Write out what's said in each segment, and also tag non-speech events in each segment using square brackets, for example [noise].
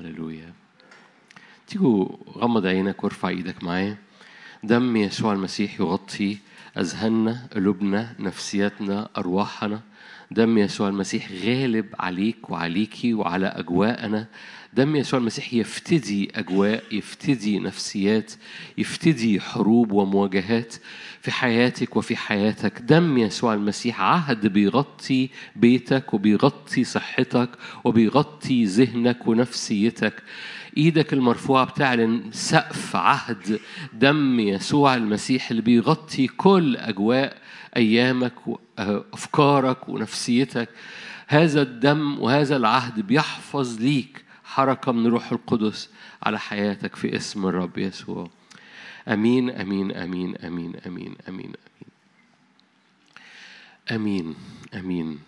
هللويا تيجوا غمض عينك وارفع إيدك معايا. دم يسوع المسيح يغطي أذهاننا قلوبنا نفسياتنا أرواحنا. دم يسوع المسيح غالب عليك وعليكي وعلى أجواءنا. دم يسوع المسيح يفتدي أجواء يفتدي نفسيات يفتدي حروب ومواجهات في حياتك وفي حياتك. دم يسوع المسيح عهد بيغطي بيتك وبيغطي صحتك وبيغطي ذهنك ونفسيتك. إيدك المرفوعة بتعلن سقف عهد. دم يسوع المسيح اللي بيغطي كل أجواء أيامك وافكارك ونفسيتك. هذا الدم وهذا العهد بيحفظ ليك حركة من روح القدس على حياتك في اسم الرب يسوع. آمين آمين آمين آمين آمين آمين. آمين آمين.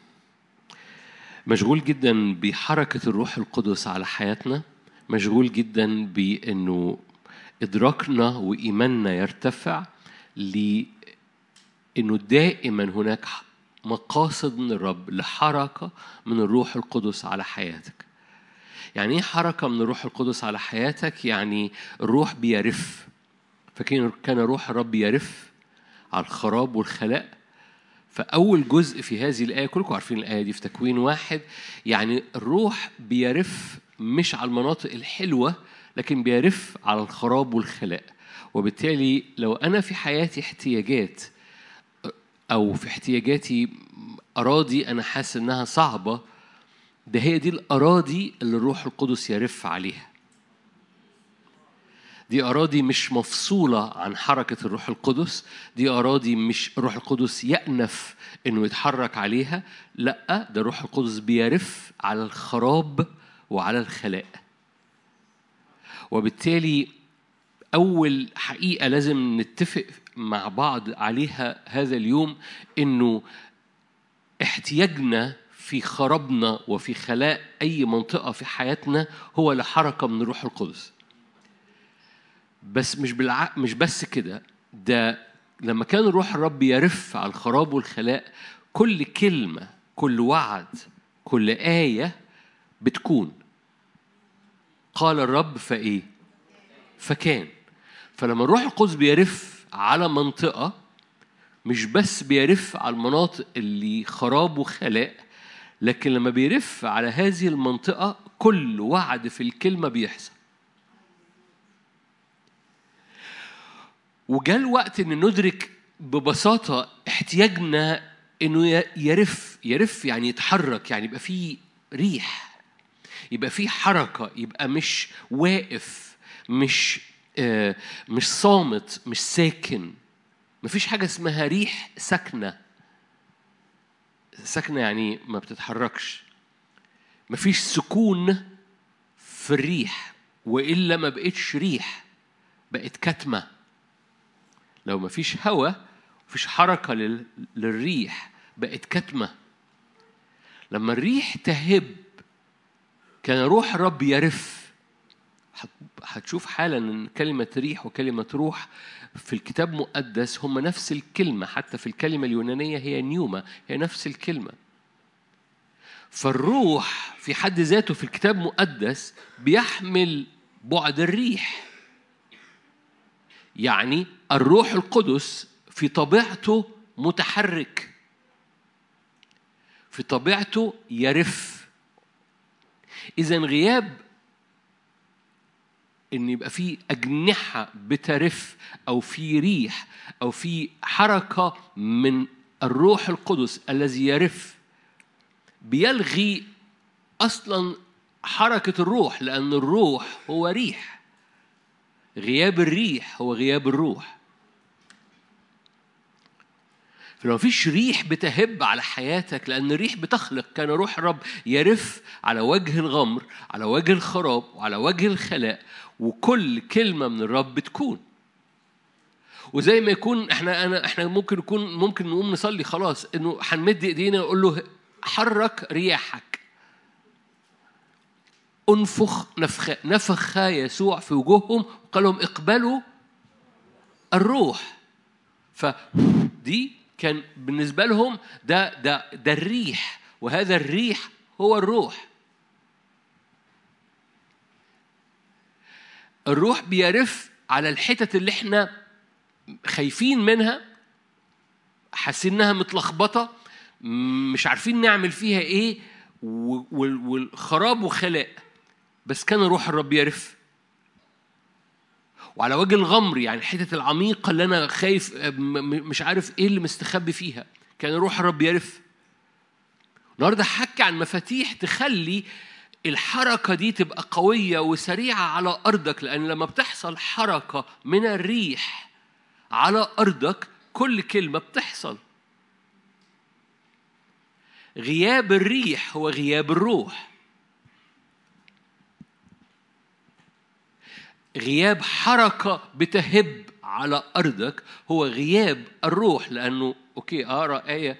مشغول جدا بحركة الروح القدس على حياتنا. مشغول جدا بأنه إدراكنا وإيماننا يرتفع لأنه دائما هناك مقاصد من الرب لحركة من الروح القدس على حياتك. يعني إيه حركة من الروح القدس على حياتك؟ يعني الروح بيرف. فكان كان روح الرب يرف على الخراب والخلاء. فأول جزء في هذه الآية كلكم عارفين الآية دي في تكوين واحد. يعني الروح بيرف مش على المناطق الحلوة لكن بيرف على الخراب والخلاء. وبالتالي لو أنا في حياتي احتياجات أو في احتياجاتي أراضي أنا حاسس إنها صعبة ده هي دي الأراضي اللي الروح القدس يرف عليها. دي أراضي مش مفصولة عن حركة الروح القدس دي أراضي مش الروح القدس يأنف إنه يتحرك عليها لأ ده الروح القدس بيرف على الخراب وعلى الخلاء. وبالتالي أول حقيقة لازم نتفق مع بعض عليها هذا اليوم إنه احتياجنا في خرابنا وفي خلاء أي منطقة في حياتنا هو لحركة من الروح القدس. بس مش بالع... مش بس كده ده لما كان روح الرب يرف على الخراب والخلاء كل كلمة كل وعد كل آية بتكون. قال الرب فإيه؟ فكان. فلما الروح القدس بيرف على منطقة مش بس بيرف على المناطق اللي خراب وخلاء لكن لما بيرف على هذه المنطقة كل وعد في الكلمة بيحصل. وجاء الوقت إن ندرك ببساطة احتياجنا إنه يرف يرف يعني يتحرك يعني يبقى فيه ريح يبقى فيه حركة يبقى مش واقف مش مش صامت مش ساكن. مفيش حاجة اسمها ريح ساكنة. ساكنة يعني ما بتتحركش. مفيش سكون في الريح وإلا ما بقتش ريح بقت كتمة. لو ما فيش هواء مفيش حركة لل... للريح بقت كتمة. لما الريح تهب كان روح الرب يرف. هتشوف حالا إن كلمة ريح وكلمة روح في الكتاب مقدس هم نفس الكلمة حتى في الكلمة اليونانية هي نيوما هي نفس الكلمة. فالروح في حد ذاته في الكتاب مقدس بيحمل بعد الريح. يعني الروح القدس في طبيعته متحرك في طبيعته يرف. إذا غياب إن يبقى في أجنحة بترف أو في ريح أو في حركة من الروح القدس الذي يرف بيلغي أصلا حركة الروح لأن الروح هو ريح. غياب الريح هو غياب الروح. فلو مفيش ريح بتهب على حياتك لأن الريح بتخلق. كان روح الرب يرف على وجه الغمر على وجه الخراب وعلى وجه الخلاء وكل كلمة من الرب بتكون. وزي ما يكون إحنا أنا إحنا ممكن يكون ممكن نقوم نصلي خلاص إنه هنمد إيدينا نقول له حرك رياحك. انفخ نفخ نفخ يسوع في وجوههم. وقال لهم اقبلوا الروح. فدي كان بالنسبة لهم ده ده ده الريح وهذا الريح هو الروح. الروح بيرف على الحتت اللي إحنا خايفين منها حاسين إنها متلخبطة مش عارفين نعمل فيها إيه والخراب وخلاء. بس كان روح الرب يرف. وعلى وجه الغمر يعني الحتة العميقة اللي أنا خايف مش عارف إيه اللي مستخبي فيها. كان روح الرب يرف. النهاردة حكي عن مفاتيح تخلي الحركة دي تبقى قوية وسريعة على أرضك لأن لما بتحصل حركة من الريح على أرضك كل كلمة بتحصل. غياب الريح هو غياب الروح. غياب حركة بتهب على أرضك هو غياب الروح لأنه أوكي أقرأ آية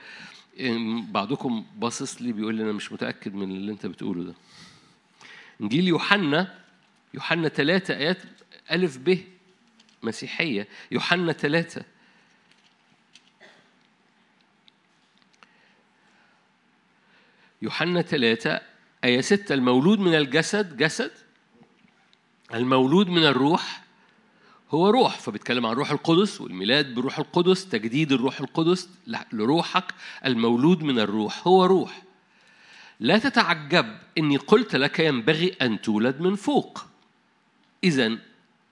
بعضكم باصص لي بيقول لي أنا مش متأكد من اللي أنت بتقوله ده. إنجيل يوحنا يوحنا ثلاثة آيات ألف ب مسيحية. يوحنا ثلاثة يوحنا ثلاثة آية ستة. المولود من الجسد جسد؟ المولود من الروح هو روح فبيتكلم عن روح القدس والميلاد بروح القدس تجديد الروح القدس لروحك المولود من الروح هو روح. لا تتعجب إني قلت لك ينبغي أن تولد من فوق. اذا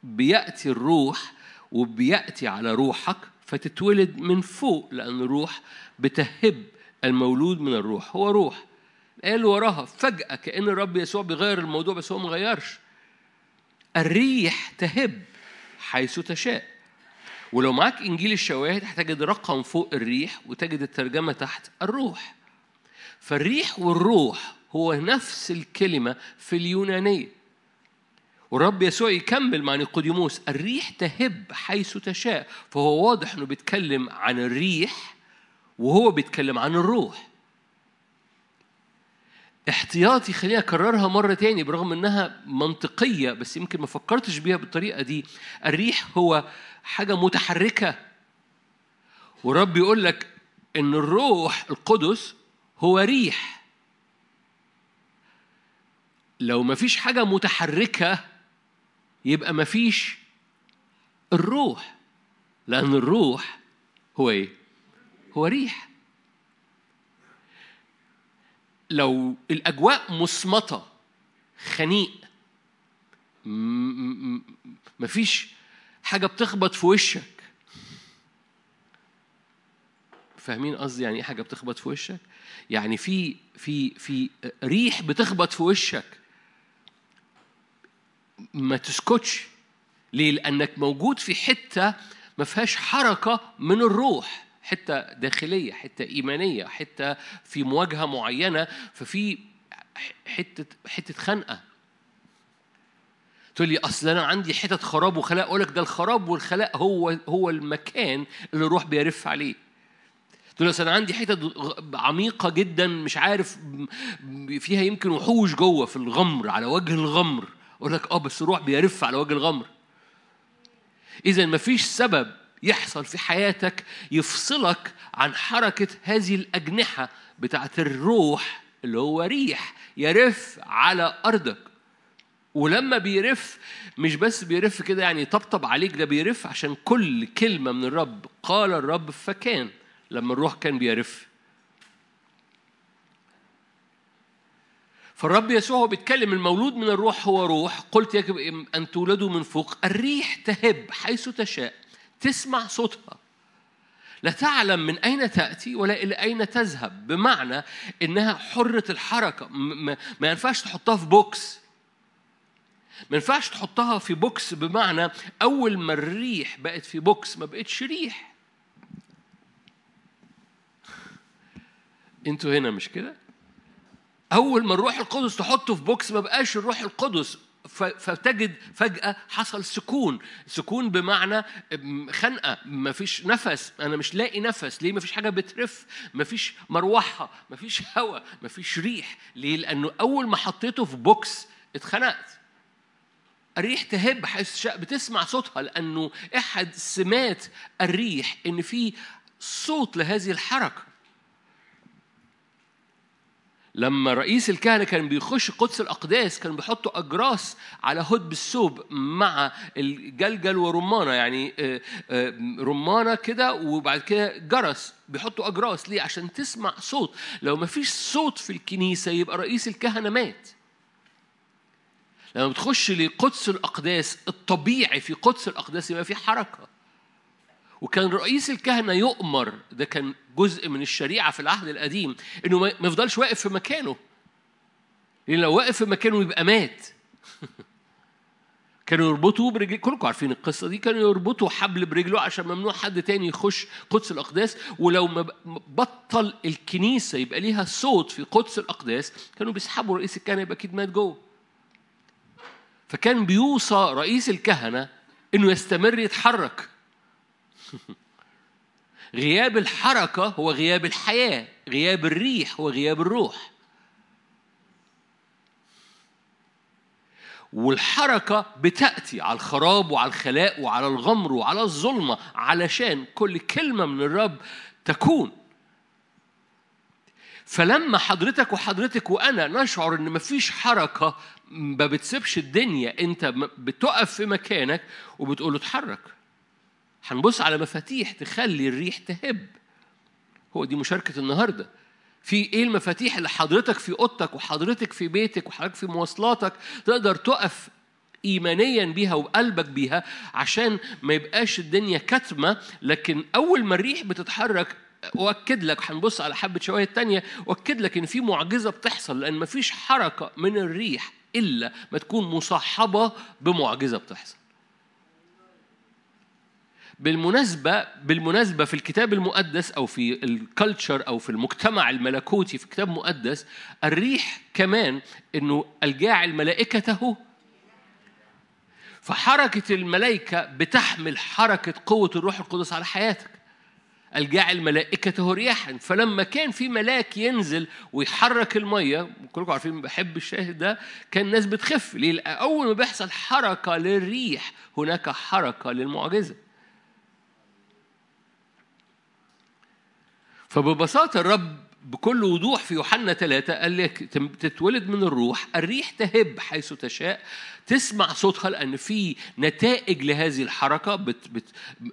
بيأتي الروح وبيأتي على روحك فتتولد من فوق لأن الروح بتهب المولود من الروح هو روح. قال وراها فجأة كأن الرب يسوع بيغير الموضوع بس هو ما غيرش الريح تهب حيث تشاء. ولو معاك إنجيل الشواهد هتجد رقم فوق الريح وتجد الترجمة تحت الروح. فالريح والروح هو نفس الكلمة في اليونانية. والرب يسوع يكمل مع نيقوديموس الريح تهب حيث تشاء. فهو واضح إنه بيتكلم عن الريح وهو بيتكلم عن الروح. احتياطي خليني أكررها مرة تاني برغم إنها منطقية بس يمكن ما فكرتش بيها بالطريقة دي. الريح هو حاجة متحركة. ورب يقول لك إن الروح القدس هو ريح. لو ما فيش حاجة متحركة يبقى ما فيش الروح. لأن الروح هو إيه؟ هو ريح. لو الأجواء مصمتة خنيق مفيش حاجة بتخبط في وشك. فاهمين قصدي؟ يعني إيه حاجة بتخبط في وشك؟ يعني في في في ريح بتخبط في وشك. ما تسكتش. ليه؟ لأنك موجود في حتة ما فيهاش حركة من الروح. حتة داخلية حتة إيمانية حتة في مواجهة معينة ففي حتة حتة خنقة. تقول لي أصل أنا عندي حتت خراب وخلاء أقول لك ده الخراب والخلاء هو هو المكان اللي الروح بيرف عليه. تقول لي أنا عندي حتت عميقة جدا مش عارف فيها يمكن وحوش جوه في الغمر على وجه الغمر. أقول لك آه بس الروح بيرف على وجه الغمر. اذا مفيش سبب يحصل في حياتك يفصلك عن حركة هذه الأجنحة بتاعت الروح اللي هو ريح يرف على أرضك. ولما بيرف مش بس بيرف كده يعني طبطب عليك ده بيرف عشان كل كلمة من الرب قال الرب فكان لما الروح كان بيرف. فالرب يسوع هو بيتكلم المولود من الروح هو روح. قلت يجب أن تولدوا من فوق الريح تهب حيث تشاء. تسمع صوتها. لا تعلم من أين تأتي ولا إلى أين تذهب بمعنى إنها حرة الحركة. ما ينفعش تحطها في box. ما ينفعش تحطها في box بمعنى أول ما الريح بقت في box ما بقتش ريح. أنتوا هنا مش كده؟ أول ما الروح القدس تحطه في box ما بقاش الروح القدس فتجد فجأة حصل سكون. سكون بمعنى خنقة. مفيش نفس. أنا مش لاقي نفس. ليه مفيش حاجة بترف؟ مفيش مروحة. مفيش هواء مفيش ريح. ليه؟ لأنه أول ما حطيته في box اتخنقت. الريح تهب. حيث بتسمع صوتها. لأنه أحد سمات الريح إن في صوت لهذه الحركة. لما رئيس الكهنة كان بيخش قدس الأقداس كان بيحطوا أجراس على هدب الثوب مع الجلجل ورمانة يعني آه، آه، رمانة كده وبعد كده جرس بيحطوا أجراس. ليه؟ عشان تسمع صوت. لو ما فيش صوت في الكنيسة يبقى رئيس الكهنة مات. لما بتخش لقدس الأقداس الطبيعي في قدس الأقداس يبقى في حركة. وكان رئيس الكهنة يؤمر. ده كان جزء من الشريعة في العهد القديم إنه ما يفضلش واقف في مكانه. لأن لو واقف في مكانه يبقى مات. [laughs] كانوا يربطوا برجل كلكم عارفين القصة دي كانوا يربطوا حبل برجله عشان ممنوع حد تاني يخش قدس الأقداس. ولو ما بطل الكنيسة يبقى ليها صوت في قدس الأقداس كانوا بيسحبوا رئيس الكهنة يبقى أكيد مات جوه. فكان بيوصى رئيس الكهنة إنه يستمر يتحرك. [laughs] غياب الحركة هو غياب الحياة غياب الريح هو غياب الروح. والحركة بتأتي على الخراب وعلى الخلاء وعلى الغمر وعلى الظلمة علشان كل كلمة من الرب تكون. فلما حضرتك وحضرتك وأنا نشعر إن مفيش حركة ما بتسيبش الدنيا أنت بتقف في مكانك وبتقول له اتحرك. هنبص على مفاتيح تخلي الريح تهب. هو دي مشاركة النهاردة. في إيه المفاتيح اللي حضرتك في أوضتك وحضرتك في بيتك وحضرتك في مواصلاتك تقدر تقف ايمانيا بيها وقلبك بيها عشان ما يبقاش الدنيا كتمه لكن أول ما الريح بتتحرك واكد لك هنبص على حبة شوية تانية واكد لك إن في معجزة بتحصل لأن ما فيش حركة من الريح إلا ما تكون مصاحبة بمعجزة بتحصل. بالمناسبة بالمناسبة في الكتاب المقدس أو في الكالتشر أو في المجتمع الملكوتي في كتاب مقدس الريح كمان إنه الجاعل ملائكته فحركة الملائكة بتحمل حركة قوة الروح القدس على حياتك. الجاعل ملائكته رياحا. فلما كان في ملاك ينزل ويحرك المية كلكم عارفين بحب الشاهد ده كان الناس بتخف. ليه؟ اول ما بيحصل حركة للريح هناك حركة للمعجزة. فببساطة الرب بكل وضوح في يوحنا ثلاثة قال لك تتولد من الروح الريح تهب حيث تشاء تسمع صوتها لأن في نتائج لهذه الحركة بت بت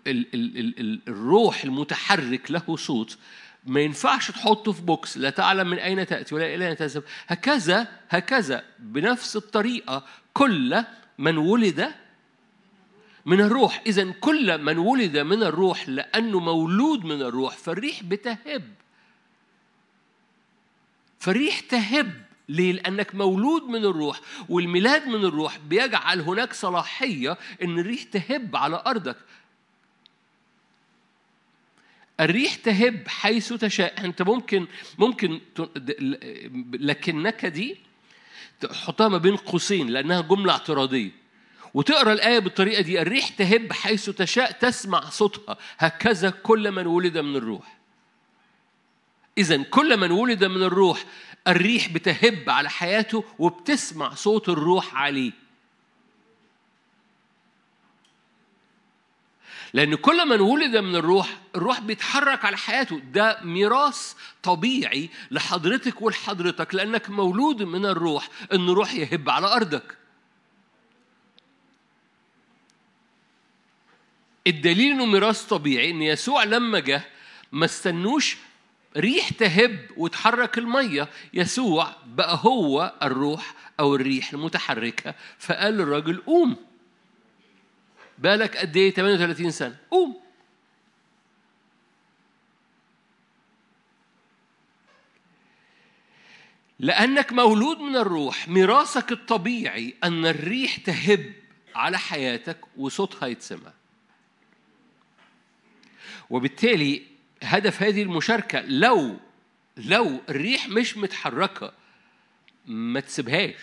ال ال ال ال الروح المتحرك له صوت. ما ينفعش تحطه في بوكس لا تعلم من أين تأتي ولا إلى أين تذهب. هكذا هكذا بنفس الطريقة كل من ولد من الروح. إذا كل من ولد من الروح لأنه مولود من الروح فالريح بتهب. فالريح تهب. ليه؟ لأنك مولود من الروح والميلاد من الروح بيجعل هناك صلاحية إن الريح تهب على أرضك. الريح تهب حيث تشاء. أنت ممكن ممكن لكنك دي تحطها ما بين قوسين لأنها جملة اعتراضية. وتقرأ الآية بالطريقة دي الريح تهب حيث تشاء تسمع صوتها. هكذا كل من ولد من الروح. اذا كل من ولد من الروح الريح بتهب على حياته وبتسمع صوت الروح عليه. لأن كل من ولد من الروح الروح بيتحرك على حياته. ده ميراث طبيعي لحضرتك ولحضرتك لأنك مولود من الروح إن الروح يهب على أرضك. الدليل انه ميراث طبيعي إن يسوع لما جه ما استنوش ريح تهب وتحرك المية. يسوع بقى هو الروح أو الريح المتحركة. فقال للراجل قوم. بالك قد إيه؟ 38 سنة. قوم. لأنك مولود من الروح ميراثك الطبيعي أن الريح تهب على حياتك وصوتها يتسمع. وبالتالي هدف هذه المشاركة لو لو الريح مش متحركة ما تسيبهاش.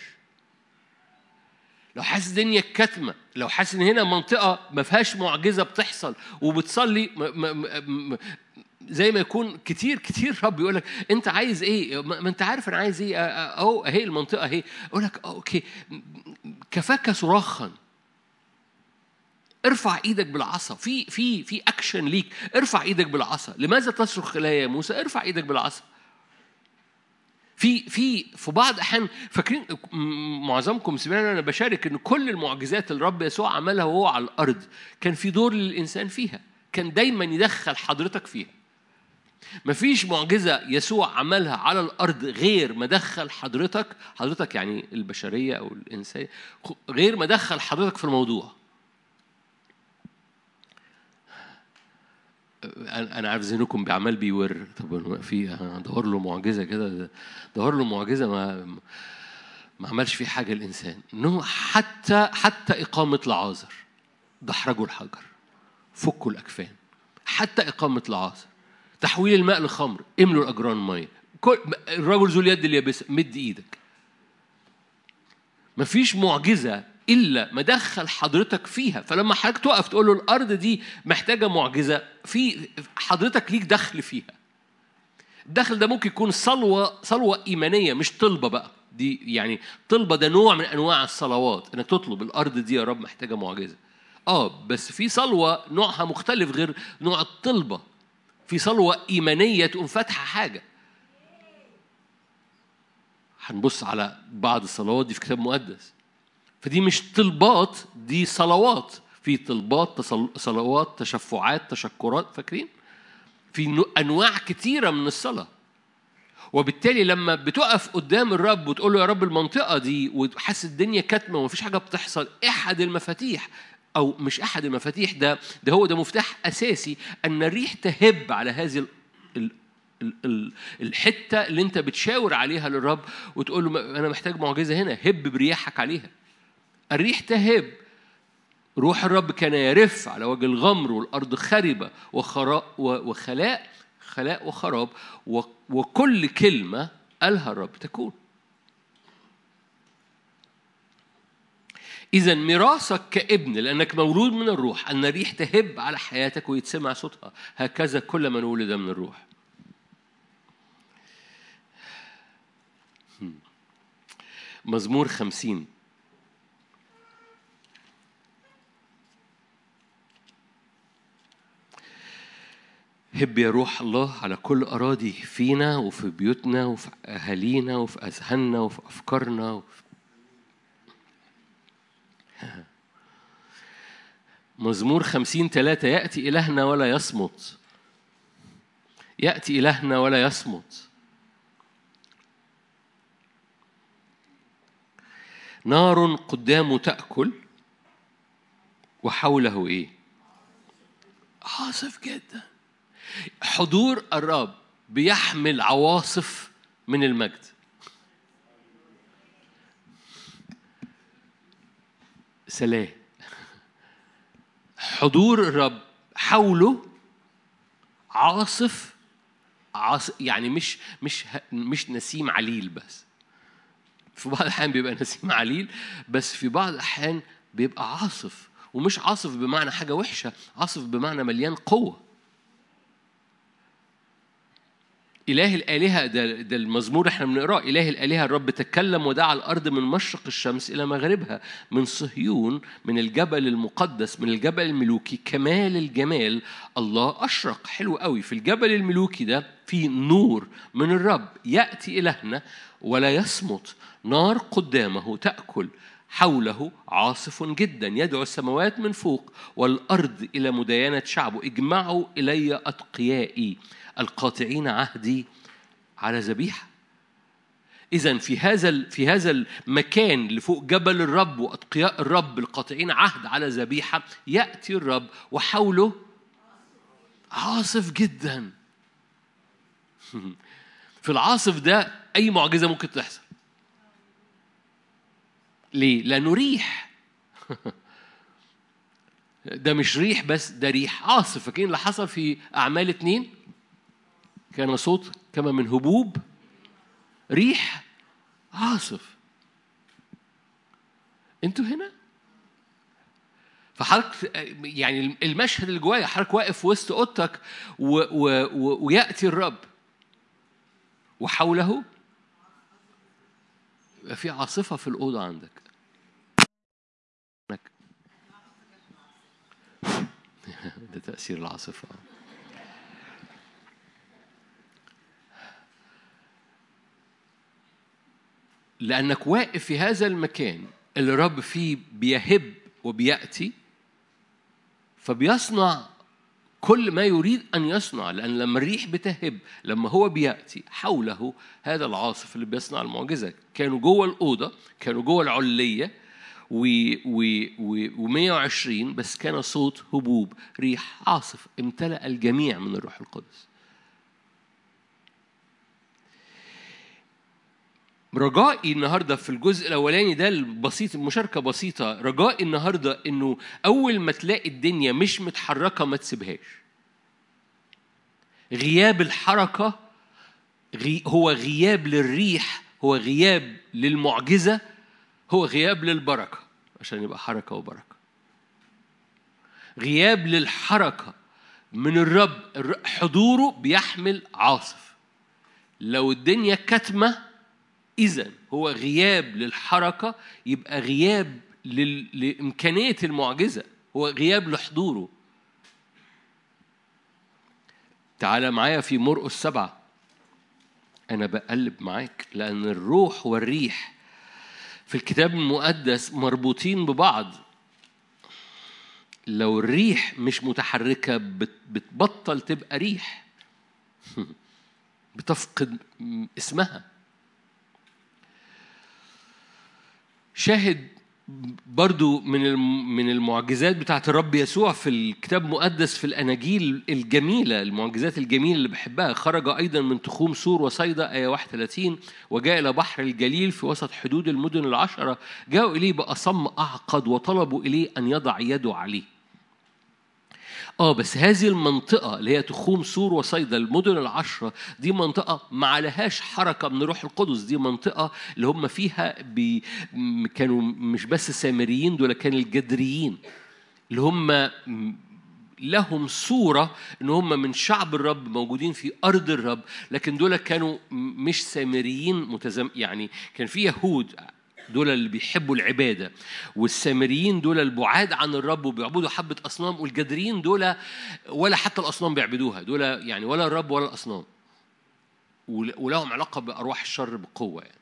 لو حاسس الدنيا كتمة لو حاسس إن هنا منطقة ما فيهاش معجزة بتحصل وبتصلي زي ما يكون كتير كتير رب يقول لك أنت عايز إيه؟ ما أنت عارف أنا عايز إيه؟ أهو أهي المنطقة أهي. أقول لك okay كفاك صراخا. ارفع إيدك بالعصا. في في في اكشن ليك. ارفع إيدك بالعصا. لماذا تصرخ الي يا موسى؟ ارفع إيدك بالعصا. في في في بعض الاحيان فاكرين معظمكم سمعنا أنا بشارك إن كل المعجزات اللي الرب يسوع عملها وهو على الأرض كان في دور للإنسان فيها. كان دايما يدخل حضرتك فيها. مفيش معجزة يسوع عملها على الأرض غير ما دخل حضرتك حضرتك يعني البشرية أو الإنسان غير ما دخل حضرتك في الموضوع. أنا عارف ذهنكم بعمال بيور. طب في ادور له معجزة كده. دور له معجزة ما ما عملش فيه حاجة الإنسان. إنه حتى حتى إقامة لعازر دحرجوا الحجر. فكوا الأكفان. حتى إقامة لعازر تحويل الماء لخمر. املوا الأجران مية. الرجل ذو اليد اليابسة. مد إيدك. مفيش معجزة إلا ما دخل حضرتك فيها. فلما حضرتك تقف تقول له الأرض دي محتاجة معجزة في حضرتك ليك دخل فيها. الدخل ده ممكن يكون صلوة صلوة إيمانية مش طلبة بقى. دي يعني طلبة ده نوع من أنواع الصلوات إنك تطلب الأرض دي يا رب محتاجة معجزة. آه بس في صلوة نوعها مختلف غير نوع الطلبة. في صلوة إيمانية تقوم فاتحة حاجة. هنبص على بعض الصلوات دي في كتاب مقدس. فدي مش طلبات دي صلوات. في طلبات صلوات تشفعات تشكرات فاكرين؟ في أنواع كتيرة من الصلاة. وبالتالي لما بتقف قدام الرب وتقول له يا رب المنطقة دي وحاسس الدنيا كاتمة ومفيش حاجة بتحصل إحد المفاتيح أو مش إحد المفاتيح ده ده هو ده مفتاح أساسي أن الريح تهب على هذه الحتة اللي أنت بتشاور عليها للرب وتقول له أنا محتاج معجزة هنا هب برياحك عليها. الريح تهب روح الرب كان يرف على وجه الغمر والأرض خربة وخراء وخلاء خلاء وخراب. وكل كلمة قالها الرب تكون. إذا ميراثك كابن لأنك مولود من الروح أن الريح تهب على حياتك ويتسمع صوتها. هكذا كل من ولد من الروح. مزمور خمسين. هب يا روح الله على كل أراضي فينا وفي بيوتنا وفي أهالينا وفي أذهاننا وفي أفكارنا وفي مزمور خمسين ثلاثة يأتي إلهنا ولا يصمت. يأتي إلهنا ولا يصمت. نار قدامه تأكل. وحوله إيه؟ عاصف جدا. حضور الرب بيحمل عواصف من المجد. سلام. حضور الرب حوله عاصف عاصف يعني مش مش مش نسيم عليل بس. في بعض الأحيان بيبقى نسيم عليل بس في بعض الأحيان بيبقى عاصف. ومش عاصف بمعنى حاجة وحشة عاصف بمعنى مليان قوة. إله الآلهة ده, ده المزمور إحنا بنقراه إله الآلهة الرب تكلم ودعا الأرض من مشرق الشمس إلى مغربها من صهيون من الجبل المقدس من الجبل الملوكي كمال الجمال الله أشرق. حلو قوي. في الجبل الملوكي ده في نور من الرب يأتي إلهنا ولا يصمت نار قدامه تأكل. حوله عاصف جدا يدعو السماوات من فوق والأرض إلى مداينة شعبه. اجمعوا إلي أتقيائي القاطعين عهدي على ذبيحة. إذا في هذا في هذا المكان اللي فوق جبل الرب وأتقياء الرب القاطعين عهد على ذبيحة يأتي الرب وحوله عاصف جدا. [laughs] في العاصف ده أي معجزة ممكن تحصل؟ ليه؟ لأنه ريح. [laughs] ده مش ريح بس ده ريح عاصف فاكرين اللي حصل في أعمال اتنين؟ كان صوت كما من هبوب. ريح عاصف. أنتوا هنا؟ فحضرتك يعني المشهد اللي جوايا حضرتك واقف وسط أوضتك و و و ويأتي الرب. وحوله؟ في عاصفة في الأوضة عندك. [laughs] ده تأثير العاصفة. لأنك واقف في هذا المكان اللي الرب فيه بيهب وبيأتي فبيصنع كل ما يريد أن يصنع لأن لما الريح بتهب لما هو بيأتي حوله هذا العاصف اللي بيصنع المعجزة. كانوا جوه الأوضة كانوا جوه العلية و و و و120 بس كان صوت هبوب ريح عاصف امتلأ الجميع من الروح القدس. رجائي النهارده في الجزء الأولاني ده البسيط المشاركه بسيطة رجائي النهارده إنه أول ما تلاقي الدنيا مش متحركة ما تسيبهاش. غياب الحركة غي هو غياب للريح هو غياب للمعجزة هو غياب للبركة عشان يبقى حركة وبركة. غياب للحركة من الرب حضوره بيحمل عاصف. لو الدنيا كتمه إذا هو غياب للحركة يبقى غياب. لإمكانية المعجزة. هو غياب لحضوره. تعال معايا في مرقس سبعة. أنا بقلب معاك لأن الروح والريح في الكتاب المقدس مربوطين ببعض. لو الريح مش متحركة بتبطل تبقى ريح. [laughs] بتفقد اسمها. شاهد برضو من من المعجزات بتاعت الرب يسوع في الكتاب المقدس في الأناجيل الجميلة المعجزات الجميلة اللي بحبها. خرج أيضا من تخوم سور وصيدا آية 31 وجاء إلى بحر الجليل في وسط حدود المدن العشرة. جاءوا إليه بأصم أعقد وطلبوا إليه أن يضع يده عليه. آه بس هذه المنطقة اللي هي تخوم سور وصيدا المدن العشرة دي منطقة ما عليهاش حركة من روح القدس. دي منطقة اللي هم فيها بي كانوا مش بس سامريين دول كانوا الجدريين. اللي هم لهم صورة إن هم من شعب الرب موجودين في أرض الرب لكن دول كانوا مش سامريين متزم يعني كان في يهود دول اللي بيحبوا العبادة والسامريين دول البعاد عن الرب وبيعبدوا حبة أصنام والجدريين دول ولا حتى الأصنام بيعبدوها دول يعني ولا الرب ولا الأصنام ولهم علاقة بأرواح الشر بقوة يعني.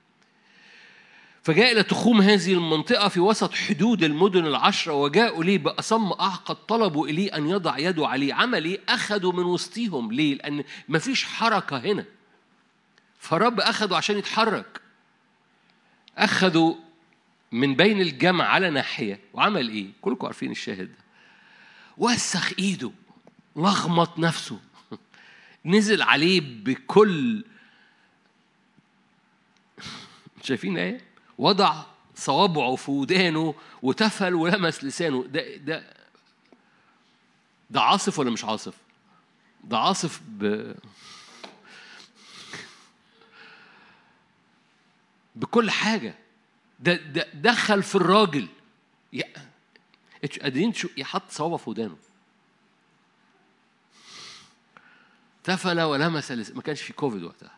فجاء إلى تخوم هذه المنطقة في وسط حدود المدن العشرة وجاءوا ليه بأصم أعقد طلبوا إليه أن يضع يده عليه عمل إيه؟ أخذوا من وسطهم ليه؟ لأن مفيش حركة هنا فرب أخذوا عشان يتحرك أخذوا من بين الجمع على ناحية وعمل إيه؟ كلكم عارفين الشاهد ده وسخ إيده لغمط نفسه [laughs] نزل عليه بكل [laughs] شايفين إيه؟ وضع صوابعه في ودانه وتفل ولمس لسانه ده ده ده عاصف ولا مش عاصف؟ ده عاصف ب بكل حاجة. ده, ده دخل في الراجل. قادرين يحط صوابه في ودانه. تفل ولمس ما كانش في كوفيد وقتها.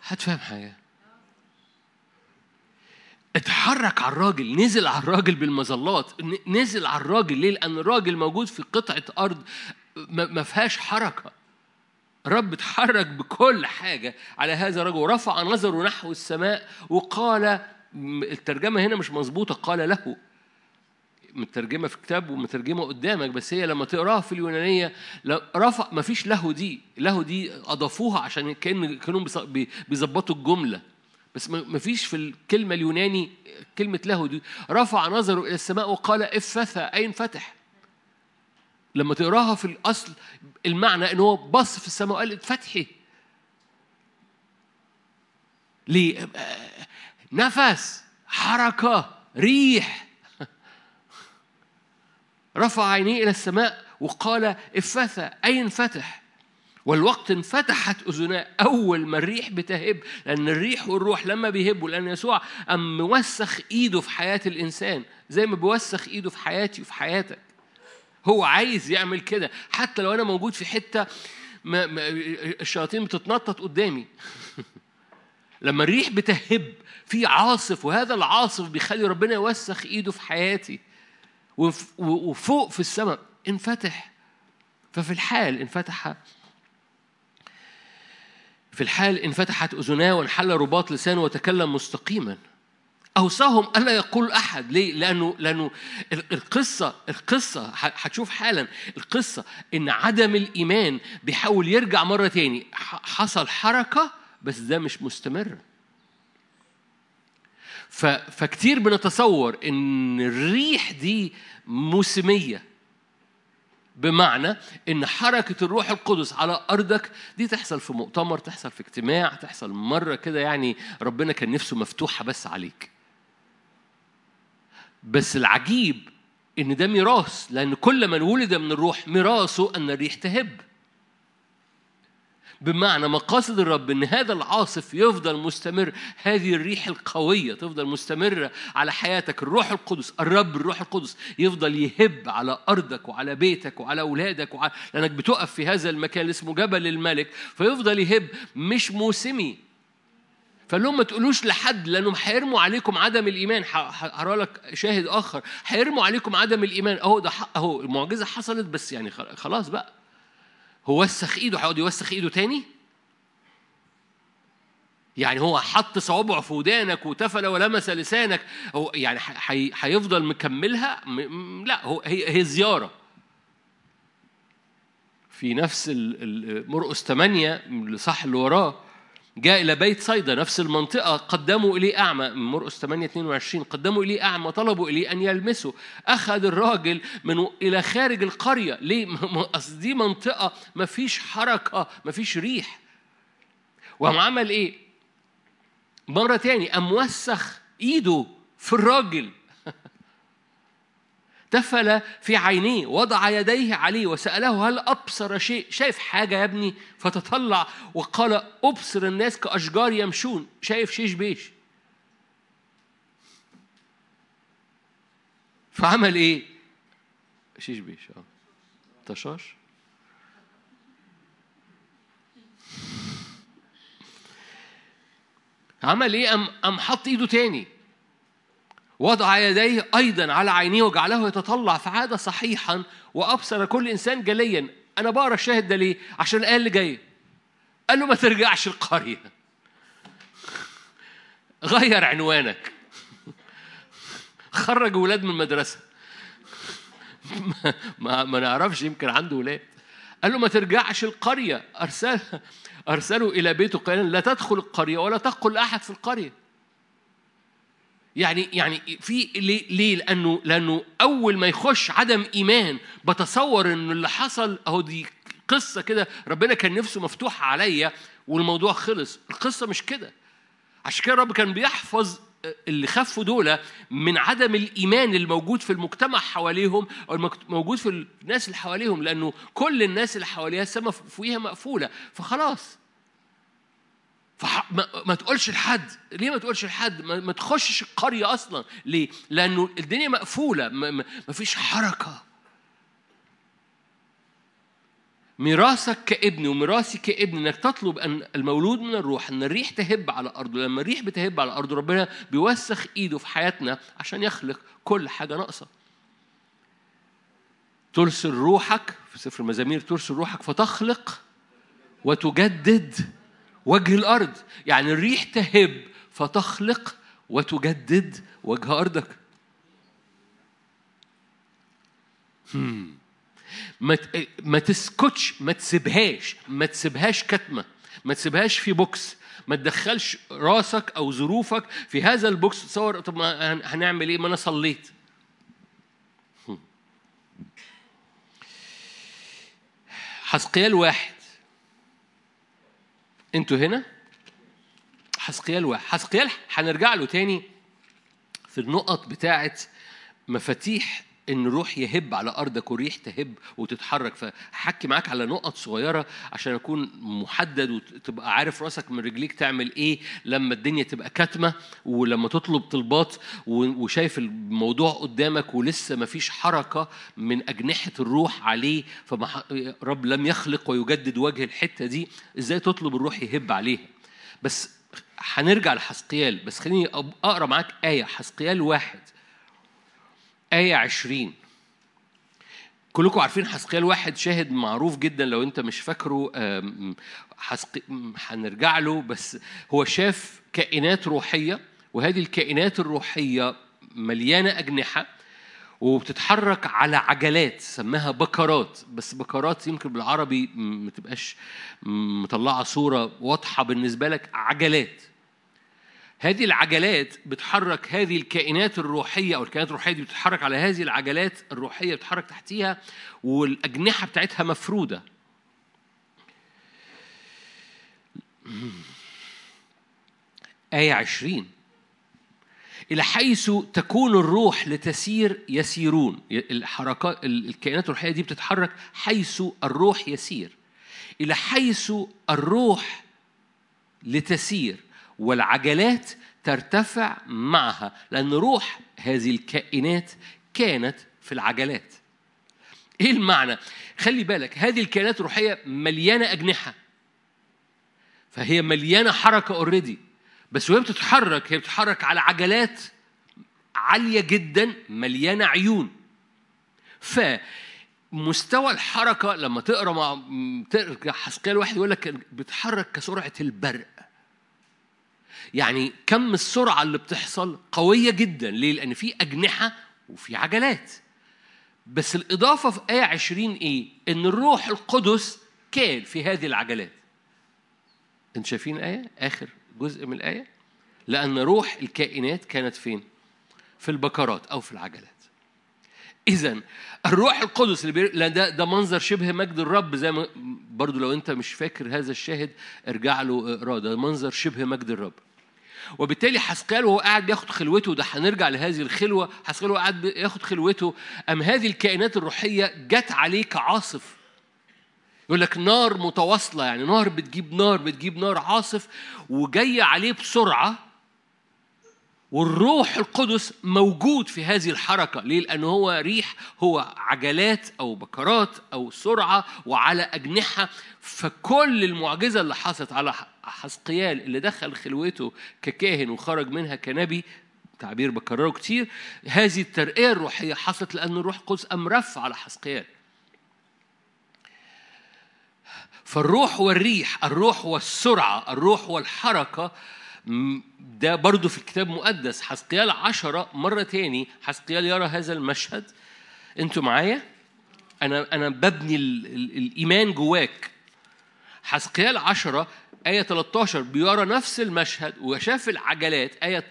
حد فاهم حاجة؟ اتحرك على الراجل. نزل على الراجل بالمظلات. نزل على الراجل. ليه؟ لأن الراجل موجود في قطعة أرض ما فيهاش حركة. رب اتحرك بكل حاجة على هذا الرجل ورفع نظره نحو السماء وقال الترجمة هنا مش مظبوطة قال له. مترجمة في كتاب ومترجمة قدامك بس هي لما تقراها في اليونانية رفع ما فيش له دي. له دي أضافوها عشان كأن كانوا بيظبطوا الجملة. بس ما فيش في الكلمة اليوناني كلمة له دي. رفع نظره إلى السماء وقال افثى أين فتح؟ لما تقراها في الأصل المعنى إن هو بص في السماء وقال فتحي ليه؟ نفس حركة ريح. رفع عينيه إلى السماء وقال افتثى أي انفتح؟ والوقت انفتحت أذناه. أول ما الريح بتهب لأن الريح والروح لما بيهبوا لأن يسوع أم موسخ إيده في حياة الإنسان زي ما بيوسخ إيده في حياتي وفي حياتك. هو عايز يعمل كده. حتى لو أنا موجود في حتة ما ما الشياطين بتتنطط قدامي. [laughs] لما الريح بتهب في عاصف وهذا العاصف بيخلي ربنا يوسخ إيده في حياتي وفوق في السماء انفتح. ففي الحال انفتح في الحال انفتحت أذناه وانحل رباط لسانه وتكلم مستقيما. أوصاهم ألا يقول أحد. ليه؟ لأنه لأنه القصة القصة هتشوف حالا. القصة إن عدم الإيمان بيحاول يرجع مرة تاني. حصل حركة بس ده مش مستمر. فكتير بنتصور إن الريح دي موسمية. بمعنى إن حركة الروح القدس على أرضك دي تحصل في مؤتمر تحصل في اجتماع تحصل مرة كده يعني ربنا كان نفسه مفتوحة بس عليك. بس العجيب إن ده ميراث لأن كل من ولد من الروح ميراثه أن الريح تهب. بمعنى مقاصد الرب إن هذا العاصف يفضل مستمر هذه الريح القوية تفضل مستمرة على حياتك. الروح القدس الرب الروح القدس يفضل يهب على أرضك وعلى بيتك وعلى أولادك وعلى لأنك بتقف في هذا المكان اللي اسمه جبل الملك فيفضل يهب مش موسمي. فقال لهم ما تقولوش لحد لانهم هيرموا عليكم عدم الإيمان. هقرأ لك شاهد آخر. هيرموا عليكم عدم الإيمان. أهو ده أهو المعجزة حصلت بس يعني خلاص بقى. هو وسخ إيده هيقعد يوسخ إيده تاني؟ يعني هو حط صوابعه في ودانك وتفل ولمس لسانك. هو يعني هيفضل مكملها؟ لا. هو هي هي زيارة. في نفس مرقس 8 صح اللي وراه جاء إلى بيت صيدا نفس المنطقة قدموا إليه أعمى مرقس 8 22 قدموا إليه أعمى طلبوا إليه أن يلمسه أخذ الراجل من إلى خارج القرية ليه؟ [laughs] أصل دي منطقة ما فيش حركة ما فيش ريح وقام عمل إيه؟ مرة تاني قام وسخ إيده في الراجل تفل في عينيه وضع يديه عليه وسأله هل أبصر شيء؟ شايف حاجة يا ابني؟ فتطلع وقال أبصر الناس كأشجار يمشون. شايف شيش بيش. فعمل إيه؟ شيش بيش آه. طشاش. عمل إيه؟ ام ام حط إيده تاني. وضع يديه أيضا على عينيه وجعله يتطلع فعاد صحيحا وأبصر كل إنسان جليا. أنا بقرأ الشاهد ده ليه؟ عشان الآية اللي جاية قال له ما ترجعش القرية. غير عنوانك. خرج ولاد من المدرسة. ما, ما نعرفش يمكن عنده ولاد. قال له ما ترجعش القرية. أرسل أرسلوا إلى بيته قائلا لا تدخل القرية ولا تقل أحد في القرية. يعني يعني في ليه, ليه؟ لأنه لأنه أول ما يخش عدم إيمان بتصور إن اللي حصل أهو دي قصة كده ربنا كان نفسه مفتوحه عليا والموضوع خلص. القصة مش كده. عشان كده الرب كان بيحفظ اللي خفوا دول من عدم الإيمان الموجود في المجتمع حواليهم أو الموجود في الناس اللي حواليهم لأنه كل الناس اللي حواليها السماء فوقيها مقفولة. فخلاص فما ما تقولش لحد. ليه ما تقولش لحد؟ ما, ما تخشش القرية أصلا. ليه؟ لأنه الدنيا مقفولة. ما, ما فيش حركة. ميراثك كابن وميراثي كابن إنك تطلب أن المولود من الروح أن الريح تهب على أرضه. لما الريح بتهب على أرضه ربنا بيوسخ إيده في حياتنا عشان يخلق كل حاجة ناقصة. ترسل روحك في سفر المزامير ترسل روحك فتخلق وتجدد وجه الأرض. يعني الريح تهب فتخلق وتجدد وجه أرضك. ما ما تسكتش ما تسيبهاش ما تسيبهاش كتمة ما تسيبهاش في box. ما تدخلش راسك أو ظروفك في هذا ال box تصور طب ما هنعمل إيه؟ ما أنا صليت. حسقيال واحد. أنتوا هنا؟ حسقيال واحد. حسقيال هنرجع له تاني في النقط بتاعت مفاتيح إن الروح يهب على ارضك والريح تهب وتتحرك. فحكي معاك على نقط صغيرة عشان أكون محدد وتبقى عارف رأسك من رجليك تعمل إيه لما الدنيا تبقى كاتمة ولما تطلب طلبات وشايف الموضوع قدامك ولسه ما فيش حركة من أجنحة الروح عليه. فرب لم يخلق ويجدد وجه الحتة دي. إزاي تطلب الروح يهب عليها؟ بس هنرجع لحسقيال بس خليني أقرأ معاك آية. حسقيال واحد. آية عشرين. كلكم عارفين حسقيال واحد شاهد معروف جدا لو أنت مش فاكره حسق... هنرجع له بس هو شاف كائنات روحية وهذه الكائنات الروحية مليانة أجنحة وبتتحرك على عجلات سماها بكرات بس بكرات يمكن بالعربي ما تبقاش مطلعة صورة واضحة بالنسبة لك عجلات. هذه العجلات بتحرك هذه الكائنات الروحية أو الكائنات الروحية دي بتتحرك على هذه العجلات الروحية بتتحرك تحتيها والأجنحة بتاعتها مفرودة. آية عشرين. إلى حيث تكون الروح لتسير يسيرون. الحركات الكائنات الروحية دي بتتحرك حيث الروح يسير. إلى حيث الروح لتسير. والعجلات ترتفع معها لأن روح هذه الكائنات كانت في العجلات. إيه المعنى؟ خلي بالك هذه الكائنات الروحية مليانة أجنحة. فهي مليانة حركة اوريدي بس وهي بتتحرك هي بتتحرك على عجلات عالية جدا مليانة عيون. فمستوى الحركة لما تقرأ مع تقرأ واحد يقول لك بتتحرك كسرعة البرق. يعني كم السرعة اللي بتحصل قوية جدا ليه؟ لأن في أجنحة وفي عجلات بس الإضافة في آية 20 إيه؟ إن الروح القدس كان في هذه العجلات أنتوا شايفين الآية؟ آخر جزء من الآية لأن روح الكائنات كانت فين؟ في البكرات أو في العجلات إذا الروح القدس اللي بير... ده ده منظر شبه مجد الرب زي ما برضو لو أنت مش فاكر هذا الشاهد ارجع له اقراه ده منظر شبه مجد الرب وبالتالي حسقيال وهو قاعد بياخد خلوته ده هنرجع لهذه الخلوة حسقيال وهو قاعد بياخد خلوته. أم هذه الكائنات الروحية جت عليه كعاصف يقول لك نار متواصلة يعني نار بتجيب نار بتجيب نار عاصف وجاية عليه بسرعة والروح القدس موجود في هذه الحركة. ليه؟ لأنه هو ريح هو عجلات أو بكرات أو سرعة وعلى أجنحة. فكل المعجزة اللي حصلت على حسقيال اللي دخل خلوته ككاهن وخرج منها كنبي تعبير بكرره كتير هذه الترقية الروحية حصلت لأن الروح القدس قام رف على حسقيال. فالروح والريح الروح والسرعة الروح والحركة ده برضو في الكتاب المقدس حسقيال عشرة مرة تاني حسقيال يرى هذا المشهد. أنتوا معايا؟ أنا أنا ببني ال ال الإيمان جواك. حسقيال عشرة آية 13 بيرى نفس المشهد وشاف العجلات. آية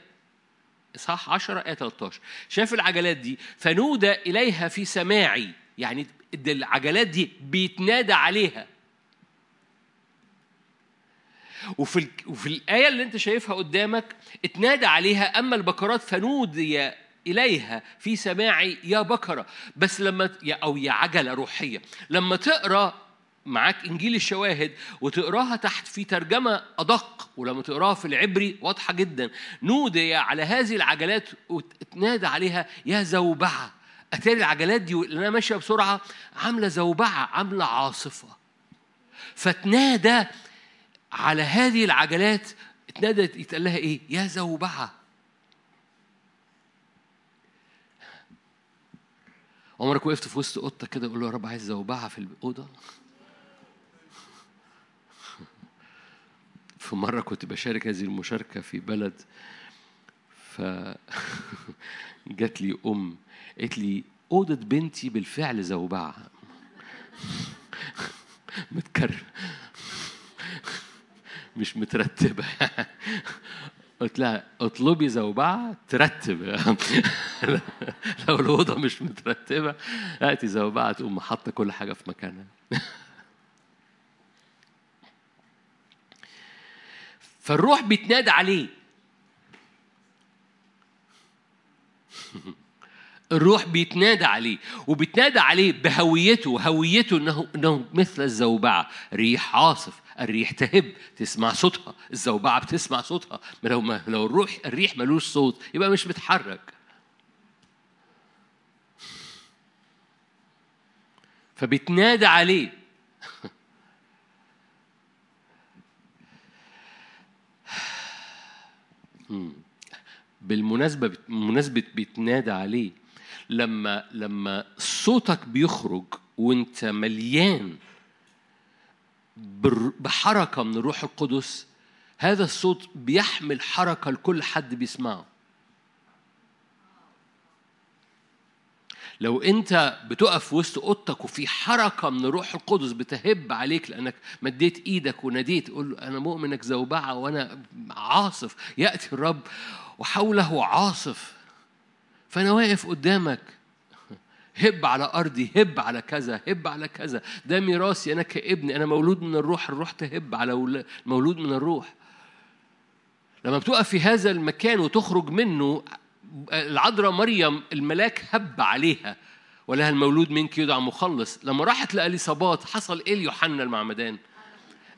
إصحاح 10 آية 13 شاف العجلات دي فنودى إليها في سماعي. يعني العجلات دي بيتنادى عليها. وفي ال... وفي الآية اللي أنت شايفها قدامك اتنادى عليها أما البكرات فنودي إليها في سماعي يا بكرة بس لما يا أو يا عجلة روحية. لما تقرأ معاك إنجيل الشواهد وتقراها تحت في ترجمة أدق ولما تقراها في العبري واضحة جدا. نودي على هذه العجلات وتنادى عليها يا زوبعة. أتاري العجلات دي اللي أنا ماشية بسرعة عاملة زوبعة عاملة عاصفة. فتنادى على هذه العجلات اتنادى يتقال لها إيه؟ يا زوبعة. عمرك وقفت في وسط قطة كده قول له يا رب عايز زوبعة في الأوضة؟ [laughs] في مرة كنت بشارك هذه المشاركة في بلد ف [laughs] جات لي أم قالت لي أوضة بنتي بالفعل زوبعة [laughs] متكرر مش مترتبة قلت لها اطلبي زوبعة ترتب. [laughs] لو الأوضة مش مترتبة هاتي زوبعة تقوم حاطة كل حاجة في مكانها. [laughs] فالروح بيتنادى عليه. الروح بيتنادى عليه وبيتنادى عليه بهويته وهويته انه إنه مثل الزوبعة. ريح عاصف الريح تهب تسمع صوتها. الزوبعة بتسمع صوتها. لو ما لو الروح الريح ملوش صوت يبقى مش بتحرك. فبيتنادى عليه. [laughs] بالمناسبة بمناسبة بيتنادى عليه. لما لما صوتك بيخرج وانت مليان بحركة من الروح القدس هذا الصوت بيحمل حركة لكل حد بيسمعه. لو انت بتقف وسط أوضتك وفي حركة من الروح القدس بتهب عليك لأنك مديت إيدك وناديت قول أنا مؤمنك زوبعة وأنا عاصف يأتي الرب وحوله عاصف. فأنا واقف قدامك. هب على أرضي هب على كذا هب على كذا. ده ميراثي أنا كابن أنا مولود من الروح الروح تهب على مولود من الروح. لما بتقف في هذا المكان وتخرج منه العذراء مريم الملاك هب عليها. ولها المولود منك يدعى مخلص. لما راحت لأليصابات حصل إيه ليوحنا المعمدان؟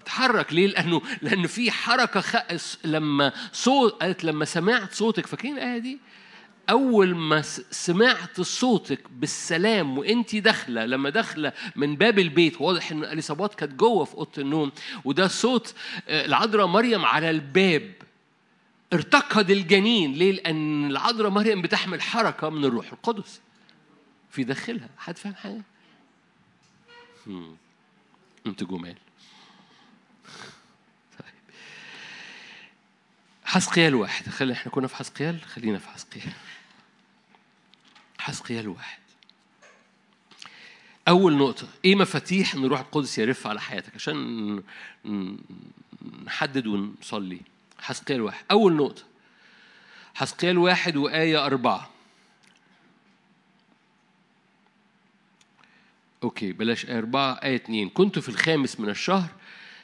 اتحرك. ليه؟ لأنه لأن في حركة خ... لما صوت قالت لما سمعت صوتك فاكرين الآية دي؟ أول ما سمعت صوتك بالسلام وانت داخلة لما داخلة من باب البيت واضح إن اليصابات كانت جوه في أوضة النوم وده صوت آه، العذراء مريم على الباب. ارتقد الجنين ليه؟ لأن العذراء مريم بتحمل حركة من الروح القدس في داخلها. حد فاهم حاجة؟ أنتوا جمال. طيب. حسقيال واحد. خلي إحنا كنا في حسقيال؟ خلينا في حسقيال. حسقيال واحد أول نقطة إيه مفاتيح إن الروح القدس يرف على حياتك؟ عشان نحدد ونصلي. حسقيال واحد أول نقطة حسقيال واحد وآية أربعة. okay بلاش آية أربعة آية اتنين. كنت في الخامس من الشهر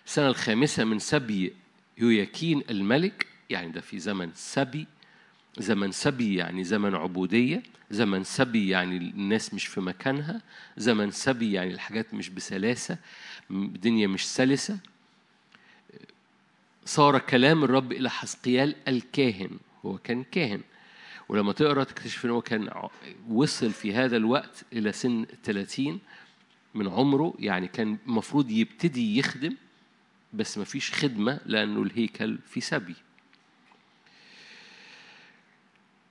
السنة الخامسة من سبي يوياكين الملك يعني ده في زمن سبي زمن سبي يعني زمن عبودية زمن سبي يعني الناس مش في مكانها زمن سبي يعني الحاجات مش بسلاسة الدنيا مش سلسة. صار كلام الرب إلى حسقيال الكاهن هو كان كاهن. ولما تقرأ تكتشف إن هو كان وصل في هذا الوقت إلى سن 30 من عمره يعني كان المفروض يبتدي يخدم بس ما فيش خدمة لأنه الهيكل في سبي.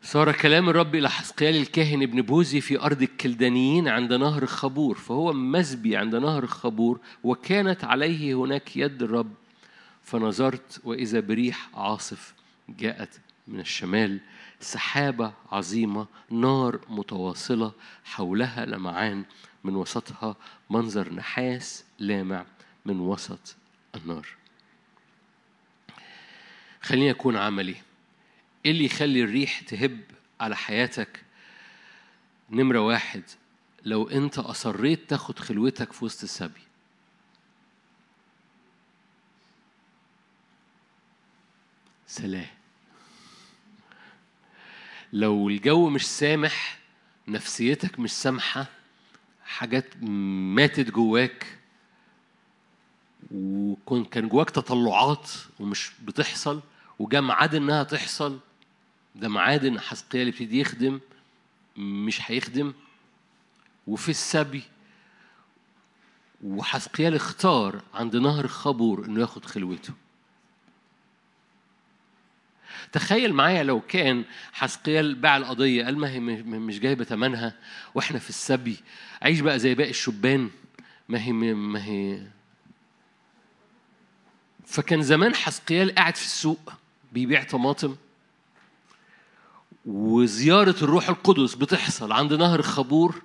صار كلام الرب إلى حسقيال الكاهن ابن بوزي في أرض الكلدانيين عند نهر خبور فهو مسبي عند نهر خبور وكانت عليه هناك يد الرب. فنظرت وإذا بريح عاصف جاءت من الشمال سحابة عظيمة نار متواصلة حولها لمعان من وسطها منظر نحاس لامع من وسط النار. خليني أكون عملي. إيه اللي يخلي الريح تهب على حياتك؟ نمرة واحد لو أنت أصريت تاخد خلوتك في وسط السبي. سلام. لو الجو مش سامح نفسيتك مش سامحة حاجات ماتت جواك وكان كان جواك تطلعات ومش بتحصل وجا ميعاد إنها تحصل ده ان حسقيال يبتدي يخدم مش هيخدم. وفي السبي وحسقيال اختار عند نهر خبور إنه ياخد خلوته. تخيل معايا لو كان حسقيال باع القضية قال ما هي مش جايبة ثمنها وإحنا في السبي عيش بقى زي باقي الشبان. ما هي ما هي فكان زمان حسقيال قاعد في السوق بيبيع طماطم. وزيارة الروح القدس بتحصل عند نهر خبور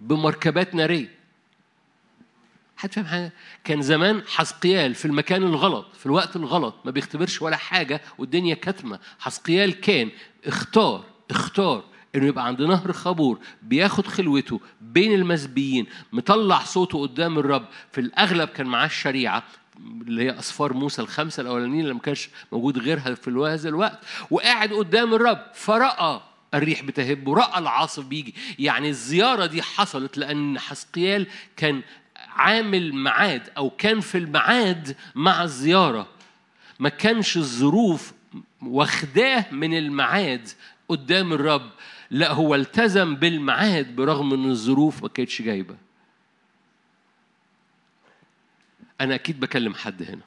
بمركبات نارية. حد فاهم حاجة؟ كان زمان حسقيال في المكان الغلط في الوقت الغلط ما بيختبرش ولا حاجة والدنيا كاتمة. حسقيال كان اختار اختار إنه يبقى عند نهر خبور بياخد خلوته بين المسبيين مطلع صوته قدام الرب. في الأغلب كان معاه الشريعة اللي هي اسفار موسى الخمسة الأولانيين اللي ما كانش موجود غيرها في هذا الوقت وقاعد قدام الرب فرأى الريح بتهب ورأى العاصف بيجي. يعني الزيارة دي حصلت لأن حسقيال كان عامل ميعاد أو كان في الميعاد مع الزيارة. ما كانش الظروف واخداه من الميعاد قدام الرب لا هو التزم بالميعاد برغم إن الظروف ما كانتش جايبة. أنا أكيد بكلم حد هنا.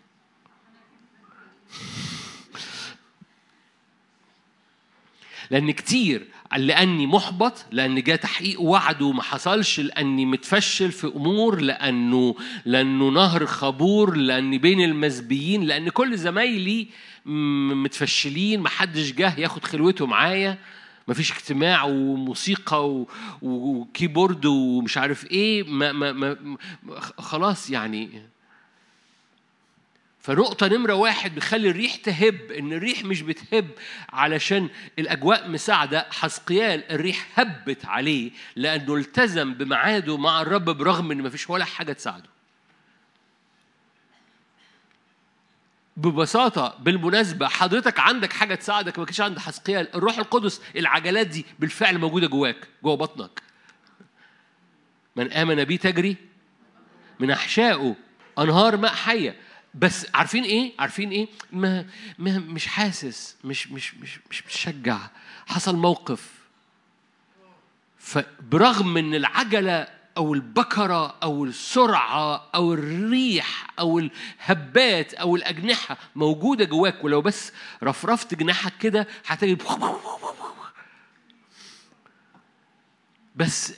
لأن كتير لأني محبط لأن جاء تحقيق وعده وما حصلش لأني متفشل في أمور لأنه لأنه نهر خبور لأني بين المزبيين لأن كل زمايلي متفشلين محدش جه ياخد خلوته معايا. مفيش اجتماع وموسيقى وكيبورد ومش عارف إيه. ما ما ما- خلاص يعني فنقطة نمرة واحد بتخلي الريح تهب إن الريح مش بتهب علشان الأجواء مساعدة حسقيال الريح هبت عليه لأنه التزم بميعاده مع الرب برغم إن مفيش ولا حاجة تساعده. ببساطة بالمناسبة حضرتك عندك حاجة تساعدك؟ ما كانش عند حسقيال الروح القدس العجلات دي بالفعل موجودة جواك جوه بطنك. من آمن بي تجري؟ من أحشائه أنهار ماء حية. بس عارفين إيه؟ عارفين إيه؟ ما, ما مش حاسس مش مش مش مش متشجع حصل موقف فبرغم إن العجلة أو البكرة أو السرعة أو الريح أو الهبات أو الأجنحة موجودة جواك ولو بس رفرفت جناحك كده هتجد بس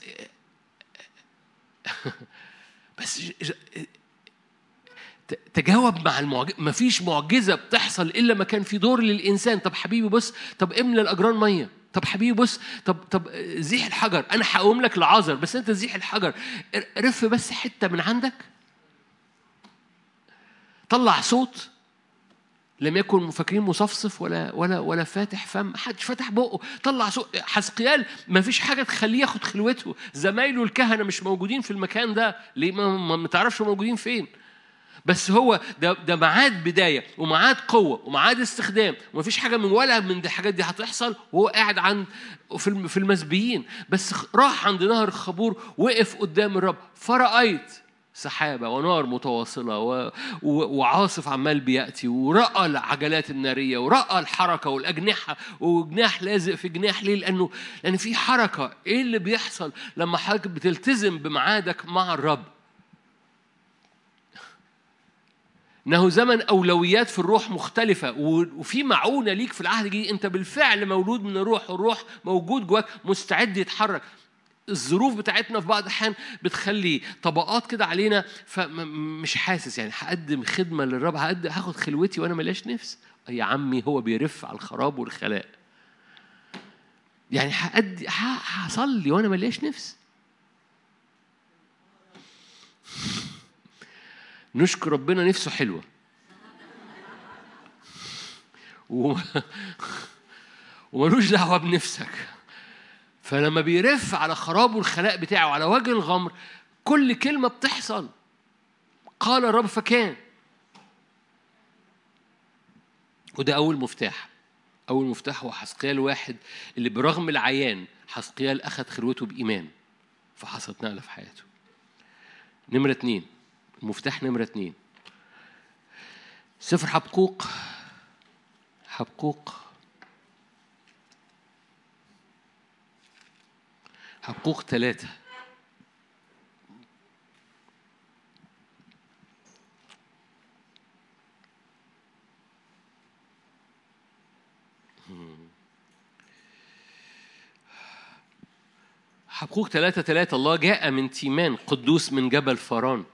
[laughs] بس تجاوب مع المعجزة مفيش معجزة بتحصل إلا ما كان في دور للإنسان. طب حبيبي بص طب املى الأجران مية. طب حبيبي بص طب طب زيح الحجر. أنا هقوم لك العذر بس أنت زيح الحجر. رف بس حتة من عندك. طلع صوت لم يكن فاكرين مصفصف ولا ولا ولا فاتح فم حدش فتح بقه. طلع صوت حسقيال ما فيش حاجة تخليه ياخد خلوته. زمايله الكهنة مش موجودين في المكان ده. ليه؟ ما, ما تعرفش موجودين فين. بس هو ده ده ميعاد بداية وميعاد قوة وميعاد استخدام ومفيش حاجة من ولا من الحاجات دي هتحصل وهو قاعد عند في في المسبيين. بس راح عند نهر الخبور وقف قدام الرب. فرأيت سحابة ونار متواصلة و... و... وعاصف عمال بيأتي ورأى العجلات النارية ورأى الحركة والأجنحة وجناح لازق في جناح ليه؟ لأنه لأن في حركة. إيه اللي بيحصل لما حضرتك بتلتزم بميعادك مع الرب؟ إنه زمن أولويات في الروح مختلفة وفي معونة ليك في العهد الجديد. أنت بالفعل مولود من الروح والروح موجود جواك مستعد يتحرك. الظروف بتاعتنا في بعض الأحيان بتخلي طبقات كده علينا فمش حاسس يعني. هقدم خدمة للرب هقدم هاخد خلوتي وأنا ملياش نفس. يا عمي هو بيرف على الخراب والخلاء. يعني هأدي هصلي وأنا ملياش نفس. نشكر ربنا نفسه حلوة. وملوش دعوة بنفسك. فلما بيرف على خرابه الخلاء بتاعه على وجه الغمر كل كلمة بتحصل. قال الرب فكان. وده أول مفتاح. أول مفتاح هو حسقيال واحد اللي برغم العيان حسقيال أخذ خلوته بإيمان. فحصلت نقلة في حياته. نمرة اتنين. المفتاح نمرة اتنين. سفر حبقوق حبقوق حبقوق ثلاثة حبقوق ثلاثة ثلاثة الله جاء من تيمان قدوس من جبل فران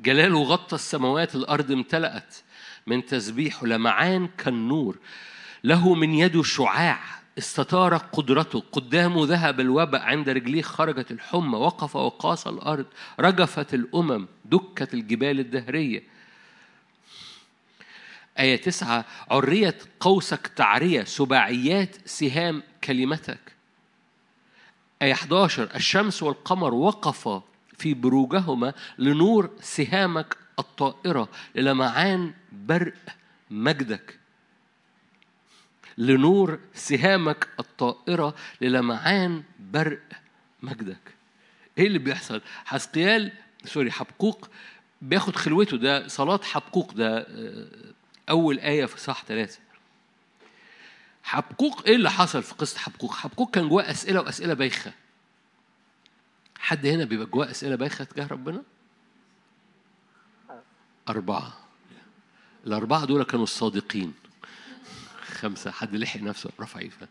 جلاله غطى السماوات الأرض امتلأت من تسبيحه. لمعان كالنور له من يده شعاع استطار قدرته. قدامه ذهب الوباء عند رجليه خرجت الحمى. وقف وقاس الأرض رجفت الأمم دكت الجبال الدهرية. آية تسعة عرية قوسك تعرية سباعيات سهام كلمتك. آية 11 الشمس والقمر وقفا في بروجهما لنور سهامك الطائرة للمعان برق مجدك. لنور سهامك الطائرة للمعان برق مجدك. إيه اللي بيحصل؟ حسقيال سوري حبقوق بياخد خلوته ده صلاة حبقوق ده آه، أول آية في صح ثلاثة. حبقوق إيه اللي حصل في قصة حبقوق؟ حبقوق كان جواه أسئلة وأسئلة بايخة. حد هنا بيبقى جواه أسئلة بايخة تجاه ربنا؟ أربعة. الأربعة دول كانوا الصادقين. خمسة. حد لحق نفسه. رفع إيده.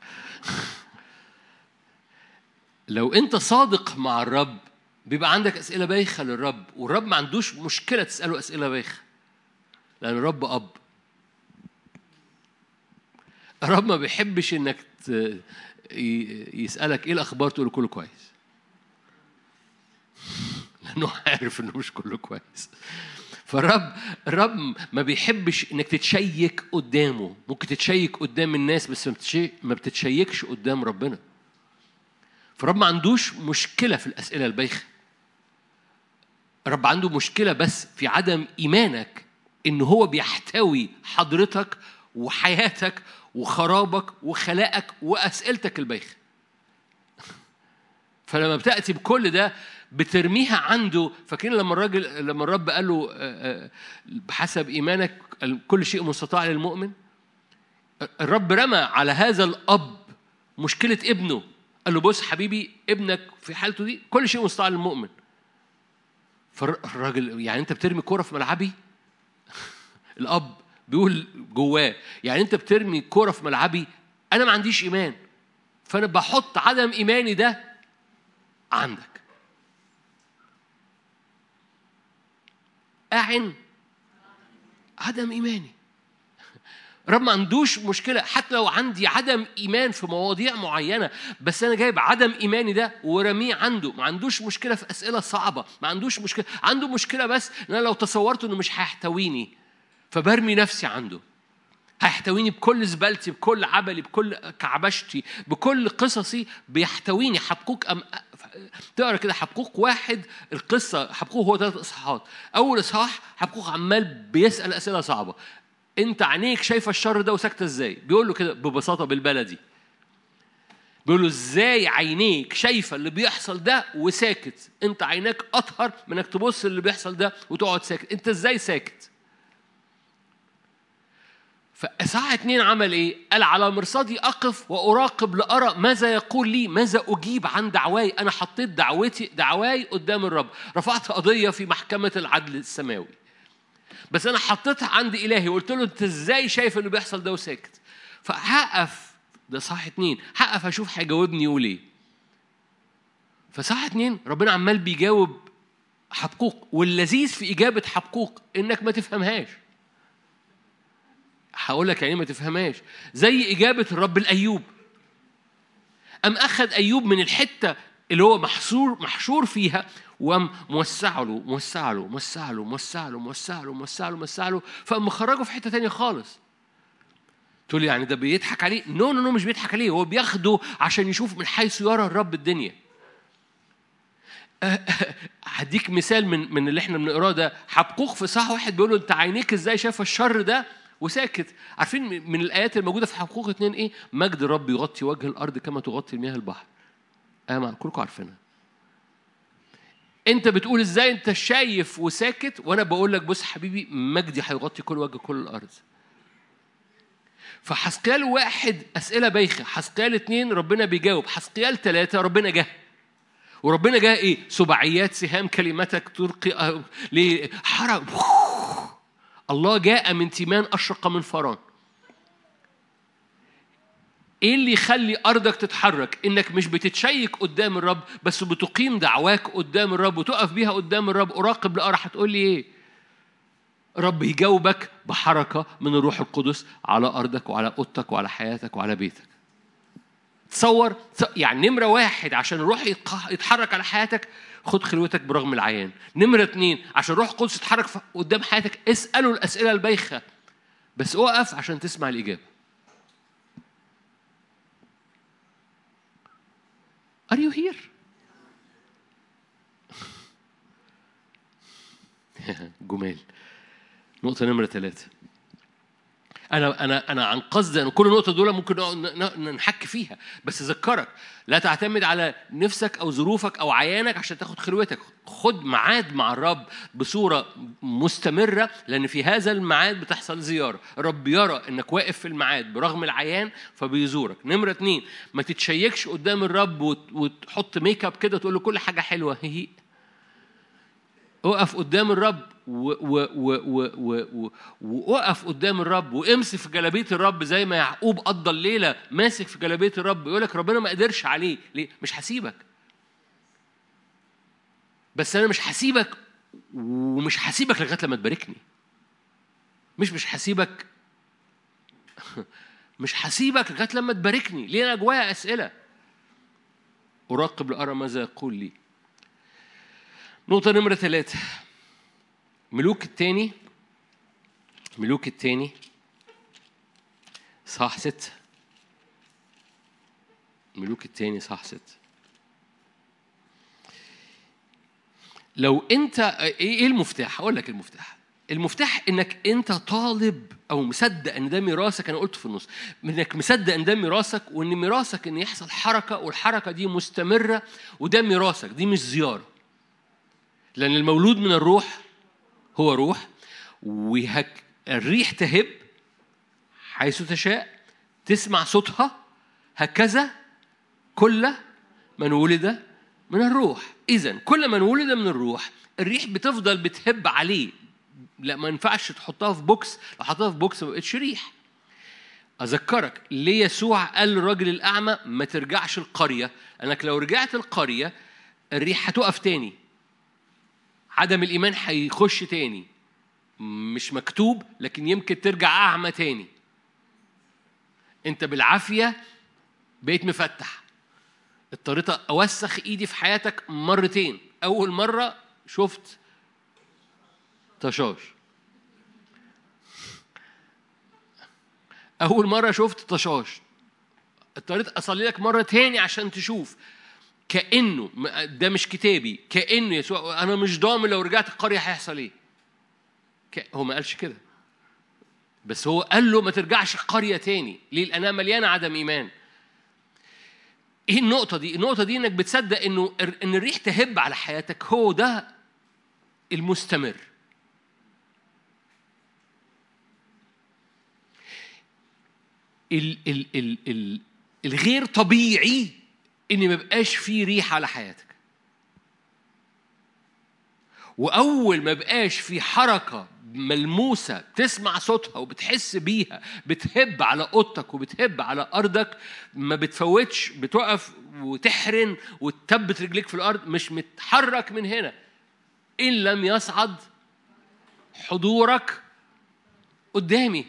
لو أنت صادق مع الرب بيبقى عندك أسئلة بايخة للرب. والرب ما عندوش مشكلة تسأله أسئلة بايخة. لأن الرب أب. الرب ما بيحبش إنك. يسألك إيه الأخبار تقول له كله كويس. لأنه عارف إنه مش كله كويس. فالرب الرب ما بيحبش إنك تتشيك قدامه. ممكن تتشيك قدام الناس بس ما بتتشيكش قدام ربنا. فالرب ما عندوش مشكلة في الأسئلة البايخة. الرب عنده مشكلة بس في عدم إيمانك إن هو بيحتوي حضرتك وحياتك وخرابك وخلاقك وأسئلتك البايخة. [laughs] فلما بتأتي بكل ده بترميها عنده. فاكرين لما الراجل لما الرب قال له بحسب إيمانك كل شيء مستطاع للمؤمن؟ الرب رمى على هذا الأب مشكلة ابنه. قال له بص حبيبي ابنك في حالته دي كل شيء مستطاع للمؤمن. فالراجل يعني أنت بترمي كوره في ملعبي؟ [laughs] الأب بيقول جواه يعني أنت بترمي كوره في ملعبي؟ أنا ما عنديش إيمان. فأنا بحط عدم إيماني ده عندك. أعن عدم إيماني. رب ما عندوش مشكلة. حتى لو عندي عدم إيمان في مواضيع معينة بس أنا جايب عدم إيماني ده ورميه عنده. ما عندوش مشكلة في أسئلة صعبة. ما عندوش مشكلة. عنده مشكلة بس إن أنا لو تصورت إنه مش هيحتويني فبرمي نفسي عنده. هيحتويني بكل زبالتي بكل عبلي بكل كعبشتي بكل قصصي بيحتويني. حبقوك أم تقرا كده حبقوق واحد القصة حبقوق هو ثلاث إصحاحات. أول إصحاح حبقوق عمال بيسأل أسئلة صعبة. أنت عينيك شايفة الشر ده وساكتة إزاي؟ بيقول له كده ببساطة بالبلدي. بيقول له إزاي عينيك شايفة اللي بيحصل ده وساكت؟ أنت عيناك أطهر من إنك تبص اللي بيحصل ده وتقعد ساكت. أنت إزاي ساكت؟ فإصحاح اتنين عمل إيه؟ قال على مرصدي أقف وأراقب لأرى ماذا يقول لي ماذا أجيب عن دعواي. أنا حطيت دعوتي دعواي قدام الرب. رفعت قضية في محكمة العدل السماوي. بس أنا حطيتها عند إلهي وقلت له أنت إزاي شايف إنه بيحصل ده وساكت؟ فهقف. ده صح اتنين. هقف أشوف هيجاوبني يقول إيه. فصح اتنين ربنا عمال بيجاوب حبقوق واللذيذ في إجابة حبقوق إنك ما تفهمهاش. هقول لك يعني ما تفهمهاش. زي إجابة الرب لأيوب. أم أخذ أيوب من الحتة اللي هو محصور محشور فيها وقام موسع له موسع له موسع له موسع له موسع له موسع له موسع له فقام مخرجه في حتة تانية خالص. تقول يعني ده بيضحك عليه؟ no no no مش بيضحك عليه. هو بياخده عشان يشوف من حيث يرى الرب الدنيا. هديك مثال من من اللي إحنا بنقراه ده. حبقوق في صح واحد بيقول له أنت عينيك إزاي شايفة الشر ده؟ وساكت. عارفين من الآيات الموجودة في حبقوق اتنين إيه؟ مجد الرب يغطي وجه الأرض كما تغطي المياه البحر. آه كلكم عارفينها. أنت بتقول إزاي؟ أنت شايف وساكت وأنا بقول لك بص حبيبي مجدي هيغطي كل وجه كل الأرض. فحسقيال واحد أسئلة بايخة. حسقيال اتنين ربنا بيجاوب. حسقيال ثلاثة ربنا جه. وربنا جه إيه؟ سبعيات سهام كلمتك تلقي ليه حرق الله جاء من تيمان أشرق من فران. إيه اللي يخلي أرضك تتحرك؟ إنك مش بتتشيك قدام الرب بس بتقيم دعواك قدام الرب وتقف بيها قدام الرب. أراقب لأرى هتقول لي إيه؟ رب يجاوبك بحركة من الروح القدس على أرضك وعلى أوضتك وعلى حياتك وعلى بيتك. تصور يعني نمرة واحد عشان الروح يتحرك على حياتك خد خلوتك برغم العيان. نمرة اتنين عشان روح القدس يتحرك قدام حياتك اسأله الأسئلة البايخة. بس اقف عشان تسمع الإجابة. Are you here? [laughs] جمال. نقطة نمرة ثلاثة أنا أنا أنا عن قصد إن كل نقطه دول ممكن نحك فيها. بس اذكرك لا تعتمد على نفسك أو ظروفك أو عيانك عشان تاخد خلوتك. خد ميعاد مع الرب بصورة مستمرة لأن في هذا الميعاد بتحصل زيارة. الرب يرى إنك واقف في الميعاد برغم العيان فبيزورك. نمرة اتنين ما تتشيكش قدام الرب وتحط make up كده تقول له كل حاجة حلوة. هي اقف قدام الرب ووقف قدام الرب وامسك في جلابية الرب زي ما يعقوب قضى الليلة ماسك في جلابية الرب يقول لك ربنا ما قدرش عليه. ليه؟ مش هسيبك. بس أنا مش هسيبك ومش هسيبك لغاية لما تباركني. مش مش هسيبك [laughs] مش هسيبك لغاية لما تباركني. ليه؟ أنا جوايا أسئلة. أراقب لأرى ماذا يقول لي. نقطة نمرة ثلاثة ملوك الثاني ملوك الثاني صح ستة ملوك الثاني صح ستة لو انت إيه المفتاح؟ هقول لك المفتاح. المفتاح انك انت طالب أو مصدق ان ده ميراثك أنا قلت في النص. انك مصدق ان ده ميراثك وان ميراثك ان يحصل حركة والحركة دي مستمرة وده ميراثك دي مش زيارة. لأن المولود من الروح هو روح وهك الريح تهب حيث تشاء تسمع صوتها هكذا كل من ولد من الروح. إذا كل من ولد من الروح الريح بتفضل بتهب عليه. لا ما ينفعش تحطها في box لو حطها في box ما بقتش ريح. أذكرك ليه يسوع قال للراجل الأعمى ما ترجعش القرية؟ انك لو رجعت القرية الريح هتقف تاني. عدم الإيمان هيخش تاني. مش مكتوب لكن يمكن ترجع أعمى تاني. أنت بالعافية بقيت مفتح. اضطريت أوسخ إيدي في حياتك مرتين. أول مرة شفت طشاش. أول مرة شفت طشاش. اضطريت أصلي لك مرة تاني عشان تشوف. كأنه ده مش كتابي. كأنه يسوع أنا مش ضامن لو رجعت القرية هيحصل إيه. هو ما قالش كده. بس هو قال له ما ترجعش القرية تاني. ليه؟ لأنها مليانة عدم إيمان. إيه النقطة دي؟ النقطة دي إنك بتصدق إنه إن الريح تهب على حياتك هو ده المستمر. ال ال ال ال الغير طبيعي إن ما بقاش فيه ريح على حياتك. وأول ما بقاش في حركة ملموسة تسمع صوتها وبتحس بيها بتهب على أوضتك وبتهب على أرضك ما بتفوتش بتقف وتحرن وتثبت رجليك في الأرض مش متحرك من هنا. إن لم يصعد حضورك قدامي.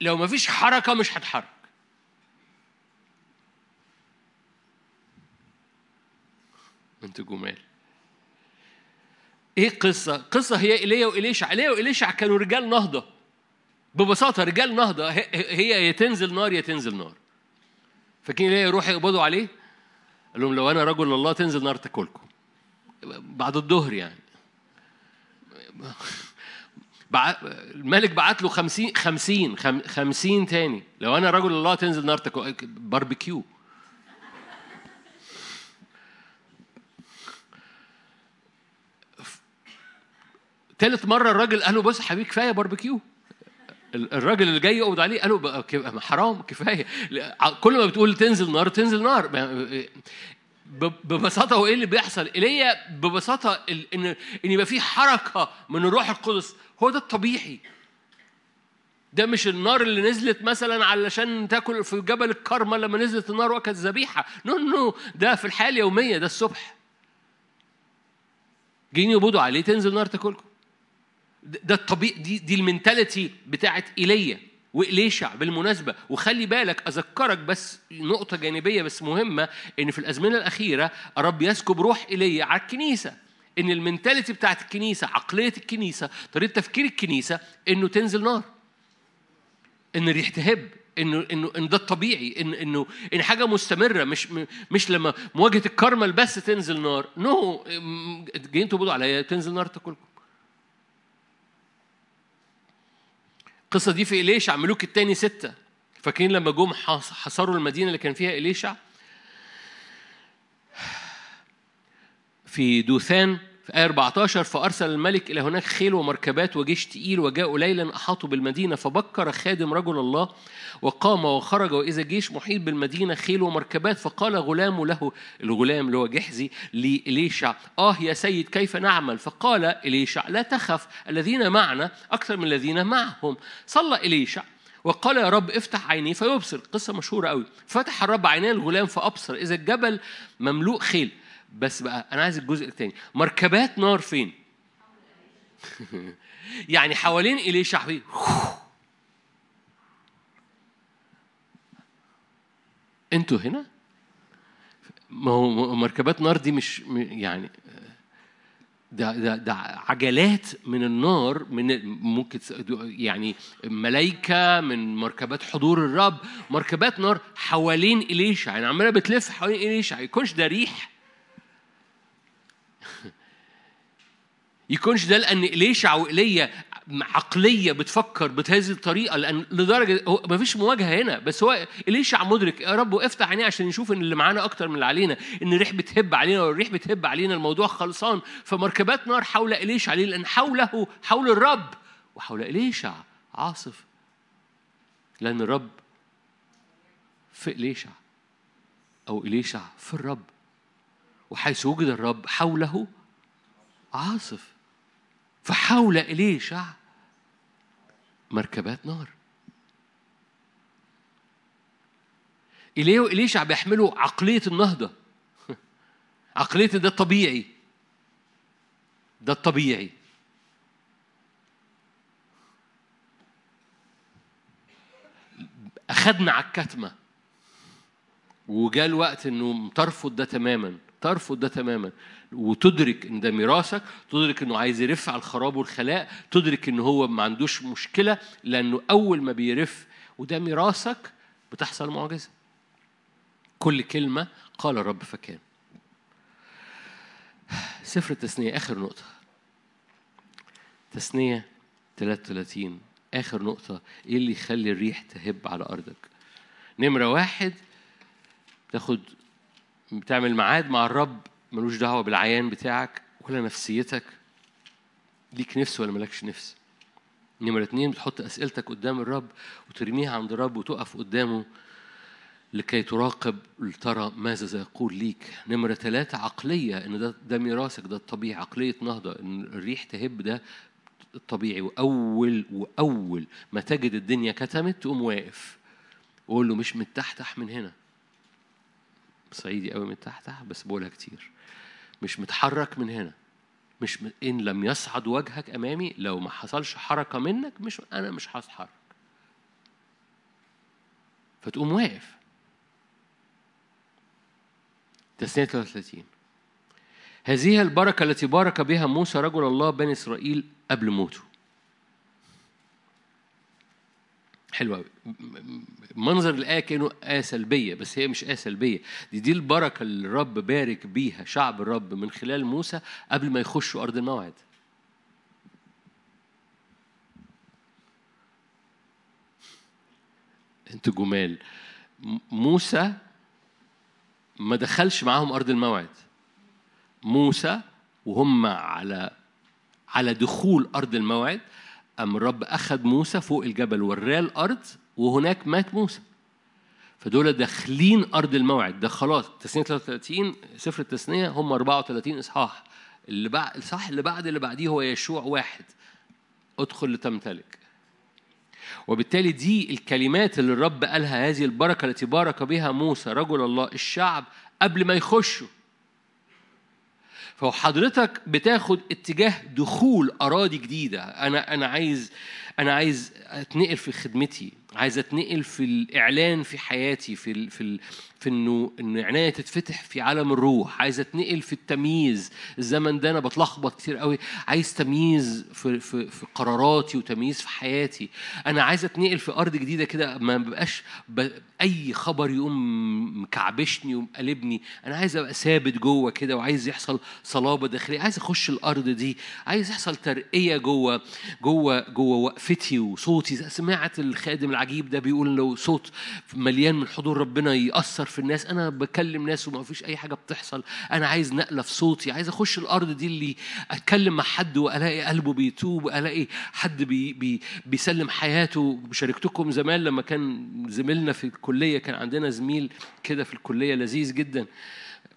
لو ما فيش حركة مش هتحرك. انت جمال. إيه القصة قصة هي إيليا وإليشع. إيليا وإليشع كانوا رجال نهضة. ببساطة رجال نهضة. هي يا تنزل نار يا تنزل نار. فاكرين إيليا يروح يقبضوا عليه؟ قال لهم لو أنا رجل الله تنزل نار تاكلكم. بعد الظهر يعني. الملك بعت له خمسين خمسين خمسين تاني. لو أنا رجل الله تنزل نار تاكل باربيكيو. تالت مرة الراجل قال له بص حبيبي كفاية باربيكيو. الراجل اللي جاي يقبض عليه قال له حرام كفاية. كل ما بتقول تنزل نار تنزل نار. ببساطة هو إيه اللي بيحصل؟ ايليا ببساطة ان إن يبقى في حركة من الروح القدس. هو ده الطبيعي. ده مش النار اللي نزلت مثلا علشان تاكل في جبل الكرمل لما نزلت النار وكانت ذبيحة. no no ده في الحياة اليومية ده الصبح. جايين يقبضوا عليه تنزل نار تاكلكم. ده الطبيعي دي دي المنتاليتي بتاعت إيليا. وإليشع بالمناسبة. وخلي بالك أذكرك بس نقطة جانبية بس مهمة إن في الأزمنة الأخيرة الرب يسكب روح إيليا على الكنيسة. إن المنتاليتي بتاعت الكنيسة عقلية الكنيسة طريقة تفكير الكنيسة إنه تنزل نار. إن الريح تهب. انه انه إن ده الطبيعي. ان انه إن حاجة مستمرة. مش مش لما مواجهة الكرمل بس تنزل نار. نو. جايين تقولوا عليا تنزل نار تاكلكم. القصة دي في إليشع ملوك التاني ستة. فاكرين لما جم حصروا المدينة اللي كان فيها إليشع؟ في دوثان في آية 14 فأرسل الملك إلى هناك خيل ومركبات وجيش تقيل وجاءوا ليلا أحاطوا بالمدينة فبكر خادم رجل الله وقام وخرج وإذا جيش محيط بالمدينة خيل ومركبات فقال غلام له الغلام اللي هو جحزي لإليشع آه يا سيد كيف نعمل؟ فقال إليشع لا تخف الذين معنا أكثر من الذين معهم. صلى إليشع وقال يا رب افتح عيني. فيبصر قصة مشهورة قوي فتح الرب عيني الغلام فأبصر إذا الجبل مملوء خيل بس بقى أنا عايز الجزء الثاني مركبات نار فين؟ [laughs] يعني حوالين إليشع في أنتوا هنا؟ ما هو مركبات نار دي مش يعني ده ده ده عجلات من النار من ممكن يعني ملائكه من مركبات حضور الرب. مركبات نار حوالين إليشع. يعني عمالة بتلف حوالين إليشع. يكونش ده ريح. يكونش ده لأن اليشع وايليا عقلية بتفكر بهذه الطريقة؟ لأن لدرجة ما فيش مواجهة هنا. بس هو اليشع مدرك؟ يا رب افتح عينيه عشان نشوف إن اللي معانا أكتر من اللي علينا إن الريح بتهب علينا والريح بتهب علينا الموضوع خلصان. فمركبات نار حول اليشع عليه؟ لأن حوله حول الرب. وحول اليشع عاصف؟ لأن الرب في اليشع أو اليشع في الرب. وحيث وجد الرب حوله عاصف. فحول إليشع مركبات نار. إليه وإليشع بيحملوا عقلية النهضة. [laughs] عقلية ده الطبيعي ده الطبيعي أخدنا على الكتمة. وجاء الوقت إنه ترفض ده تماما. ترفض ده تماما. وتدرك إن ده ميراثك تدرك إنه عايز يرف على الخراب والخلاء تدرك إن هو ما عندوش مشكلة لأنه أول ما بيرف وده ميراثك بتحصل معجزة. كل كلمة قال الرب فكان. سفر التثنية آخر نقطة. تثنية 33 آخر نقطة. إيه اللي يخلي الريح تهب على أرضك؟ نمرة واحد تاخد بتعمل ميعاد مع الرب ملوش دعوة بالعيان بتاعك ولا نفسيتك. ليك نفس ولا ملكش نفس. نمرة اتنين بتحط أسئلتك قدام الرب وترميها عند الرب وتقف قدامه لكي تراقب لترى ماذا سيقول ليك. نمرة ثلاثة عقلية إن ده ده ميراثك ده الطبيعي. عقلية نهضة إن الريح تهب ده الطبيعي. وأول وأول ما تجد الدنيا كتمت تقوم واقف. وقول له مش متحتح من هنا. صعيدي قوي متحتح بس بقولها كتير. مش متحرك من هنا. مش م... إن لم يصعد وجهك أمامي لو ما حصلش حركة منك مش أنا مش هتحرك فتقوم واقف. تسنية 33 هذه البركة التي بارك بها موسى رجل الله بني إسرائيل قبل موته. حلوة منظر الآية كأنه آية سلبية بس هي مش آية سلبية. دي دي البركة اللي الرب بارك بيها شعب الرب من خلال موسى قبل ما يخشوا أرض الموعد أنتوا جمال. موسى ما دخلش معاهم أرض الموعد. موسى وهم على على دخول أرض الموعد أم الرب أخذ موسى فوق الجبل وراه الأرض وهناك مات موسى. فدول داخلين أرض الموعد. ده خلاص تسنية 33 سفر التثنية هم 34 إصحاح. اللي بعد الإصحاح اللي بعد اللي بعديه هو يشوع واحد. ادخل لتمتلك. وبالتالي دي الكلمات اللي الرب قالها هذه البركة التي بارك بها موسى رجل الله الشعب قبل ما يخشوا. فحضرتك بتاخد اتجاه دخول أراضي جديدة. أنا أنا عايز أنا عايز أتنقل في خدمتي عايز أتنقل في الإعلان في حياتي في ال في ال في إنه ان عناية تتفتح في عالم الروح عايز اتنقل في التمييز. الزمن ده أنا بتلخبط كتير قوي. عايز تمييز في, في, في قراراتي وتمييز في حياتي. أنا عايز اتنقل في أرض جديدة كده ما بقاش ب... أي خبر يقوم مكعبشني ومقلبني أنا عايز أبقى ثابت جوه كده وعايز يحصل صلابة داخلية. عايز أخش الأرض دي. عايز يحصل ترقية جوه جوه جوه وقفتي وصوتي. سمعت الخادم العجيب ده بيقول لو صوت مليان من حضور ربنا يأثر في الناس أنا بكلم ناس وما فيش أي حاجة بتحصل. أنا عايز نقلة في صوتي عايز أخش الأرض دي اللي أتكلم مع حد وألاقي قلبه بيتوب وألاقي حد بي بي بيسلم حياته. شاركتكم زمان لما كان زميلنا في الكلية كان عندنا زميل كده في الكلية لذيذ جدا.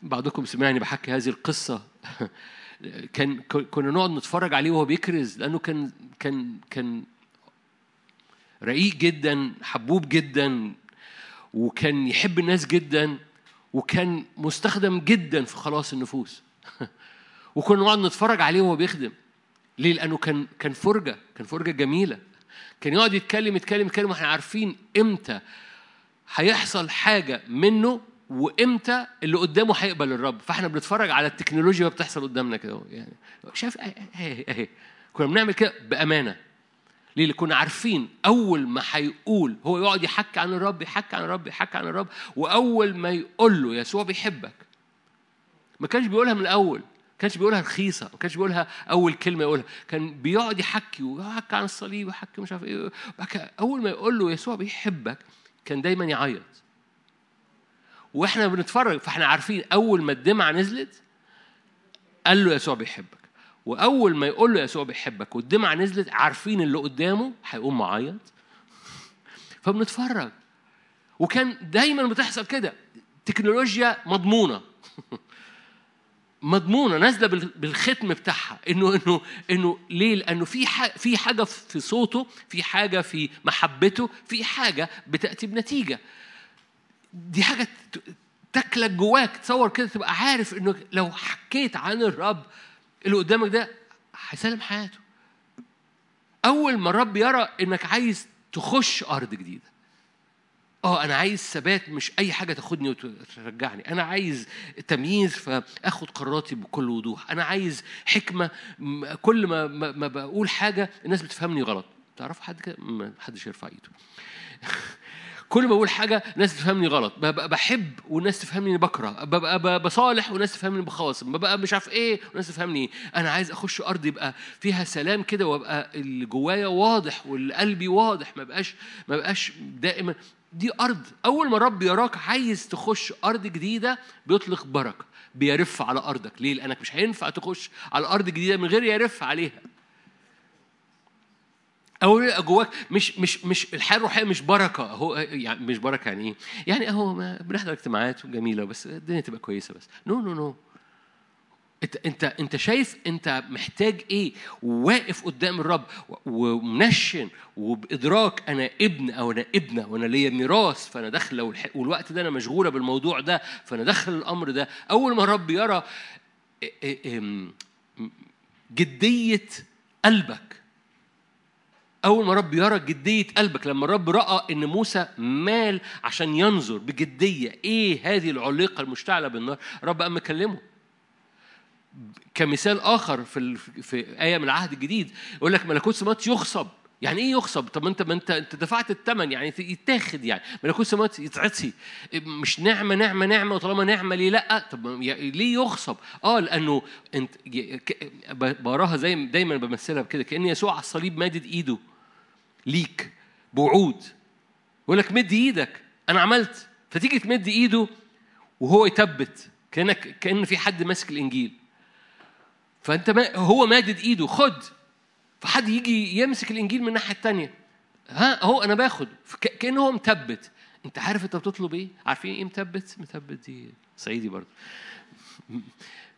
بعضكم سمعني بحكي هذه القصة. [laughs] كان كنا نقعد نتفرج عليه وهو بيكرز لأنه كان كان كان رقيق جدا حبوب جدا. وكان يحب الناس جدا وكان مستخدم جدا في خلاص النفوس. [laughs] وكنا نقعد نتفرج عليه وهو بيخدم. ليه؟ لأنه كان كان فرجة كان فرجة جميلة. كان يقعد يتكلم يتكلم يتكلم وإحنا عارفين إمتى هيحصل حاجة منه وإمتى اللي قدامه هيقبل الرب. فاحنا بنتفرج على التكنولوجيا بتحصل قدامنا كده يعني. شايف؟ أهي أهي. كنا بنعمل كده بأمانة. ليه؟ اللي كنا عارفين أول ما هيقول هو يقعد يحكي عن الرب يحكي عن الرب يحكي عن الرب وأول ما يقول له يسوع بيحبك ما كانش بيقولها من الأول ما كانش بيقولها رخيصة ما كانش بيقولها أول كلمة يقولها كان بيقعد يحكي ويحكي عن الصليب ويحكي مش عارف إيه أول ما يقول له يسوع بيحبك كان دايما يعيط وإحنا بنتفرج فإحنا عارفين أول ما الدمعة نزلت قال له يسوع بيحبك وأول ما يقول له يسوع بيحبك والدمعة نزلت عارفين اللي قدامه هيقوم معيط. فبنتفرج. وكان دايما بتحصل كده. تكنولوجيا مضمونة. مضمونة نازلة بالختم بتاعها. إنه إنه إنه ليه؟ لأنه في في حاجة في صوته، في حاجة في محبته، في حاجة بتأتي بنتيجة. دي حاجة تاكلك جواك. تصور كده تبقى عارف انه لو حكيت عن الرب اللي قدامك ده هيسلم حياته. أول ما الرب يرى إنك عايز تخش أرض جديدة آه أنا عايز ثبات مش أي حاجة تاخدني وترجعني. أنا عايز تمييز فآخد قراراتي بكل وضوح. أنا عايز حكمة كل ما ما بقول حاجة الناس بتفهمني غلط. تعرفوا حد كده؟ ما حدش يرفع إيده. [laughs] كل ما أقول حاجة الناس تفهمني غلط. ببقى بحب والناس تفهمني اني بكره ببقى بصالح والناس تفهمني بخاصم ببقى مش عارف إيه والناس تفهمني. أنا عايز أخش أرض يبقى فيها سلام كده وأبقى اللي جوايا واضح واللي قلبي واضح. ما بقاش ما بقاش دائما. دي أرض. أول ما رب يراك عايز تخش أرض جديدة بيطلق بركه بيرف على أرضك. ليه؟ لأنك مش هينفع تخش على أرض جديدة من غير يرف عليها. أو جواك مش مش مش الحياة الروحية مش بركة. هو يعني مش بركة يعني إيه؟ يعني أهو بنحضر اجتماعات جميلة بس الدنيا تبقى كويسة بس. no no no انت انت أنت شايف أنت محتاج إيه؟ وواقف قدام الرب و mention وبإدراك أنا ابن أو أنا ابنة وأنا ليا ميراث فأنا داخله والوقت ده أنا مشغولة بالموضوع ده فأنا داخل الأمر ده. أول ما الرب يرى جدية قلبك أول ما رب يرى جدية قلبك لما الرب رأى إن موسى مال عشان ينظر بجدية إيه هذه العليقة المشتعلة بالنار رب قام مكلمه كمثال آخر في في آية من العهد الجديد يقول لك ملكوت السماوات يغصب يعني إيه يغصب؟ طب أنت ما أنت أنت دفعت الثمن يعني يتاخد يعني ملكوت السماوات يتعطي مش نعمة نعمة نعمة وطالما نعمة ليه لأ؟ طب ليه يغصب؟ آه لأنه أنت بقراها زي دايما بمثلها بكده كأن يسوع على الصليب مادد إيده ليك بوعود. يقول لك مد إيدك. أنا عملت. فتيجي تمد ايده وهو يثبت كانك كأن في حد ماسك الإنجيل. فأنت ما هو مادد ايده خد. فحد يجي يمسك الإنجيل من الناحية الثانية ها هو أنا باخد. كان هو مثبت أنت عارف أنت بتطلب إيه؟ عارفين إيه مثبت مثبت دي صعيدي برضه.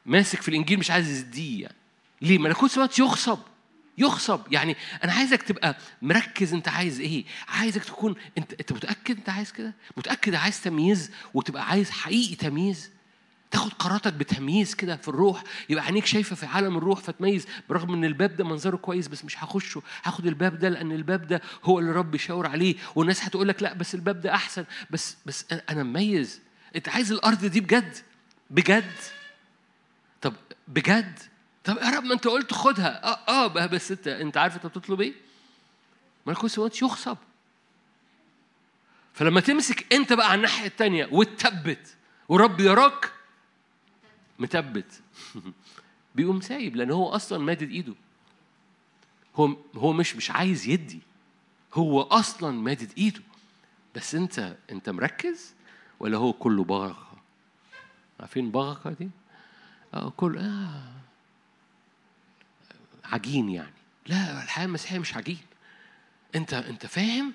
ماسك في الإنجيل مش عايز يزديه يعني. ليه؟ ملكوت السماوات يغصب. يغصب يعني أنا عايزك تبقى مركز أنت عايز إيه. عايزك تكون أنت أنت متأكد أنت عايز كده؟ متأكد عايز تمييز وتبقى عايز حقيقي تمييز؟ تاخد قراراتك بتمييز كده في الروح. يبقى عينيك شايفة في عالم الروح فتميز برغم إن الباب ده منظره كويس بس مش هخشه. هاخد الباب ده لأن الباب ده هو اللي رب يشاور عليه. والناس هتقول لك لا بس الباب ده أحسن. بس بس أنا مميز. أنت عايز الأرض دي بجد؟ بجد؟ طب بجد؟ طب يا رب ما انت قلت خدها. آه آه بس انت انت عارف انت بتطلب إيه؟ ملكوت السماوات يخصب. فلما تمسك انت بقى على الناحية الثانية وتثبت ورب يراك مثبت [laughs] بيقوم سايب لأن هو أصلا مادد إيده. هو هو مش مش عايز يدي. هو أصلا مادد إيده. بس انت انت مركز ولا هو كله بغرقة؟ عارفين بغرقة دي؟ آه كل آه. عجين يعني. لا الحياة المسيحية مش عجين. انت انت فاهم؟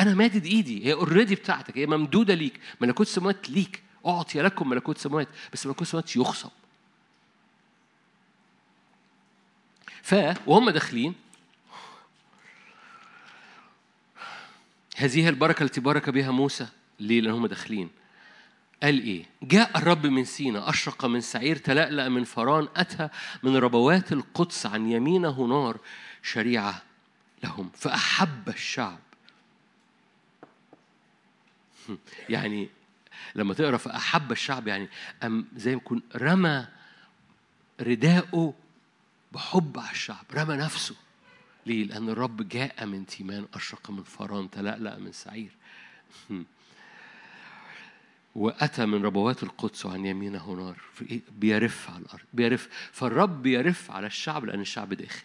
أنا مادد إيدي. هي اوريدي بتاعتك. هي ممدودة ليك. ملكوت السماوات ليك. أعطي لكم ملكوت السماوات بس ملكوت السماوات يخصب ف وهم داخلين. هذه البركة التي بارك بها موسى ليه؟ لأن هم داخلين. قال إيه؟ جاء الرب من سينا أشرق من سعير تلألأ من فران أتى من ربوات القدس عن يمينه نار شريعة لهم فأحب الشعب. [laughs] يعني لما تقرأ فأحب الشعب يعني أم زي ما يكون رمى رداءه بحب على الشعب رمى نفسه. ليه؟ لأن الرب جاء من تيمان أشرق من فران تلألأ من سعير. [laughs] وأتى من ربوات القدس وعن يمينه نار إيه؟ بيرف على الأرض بيرف فالرب بيرف على الشعب لأن الشعب داخل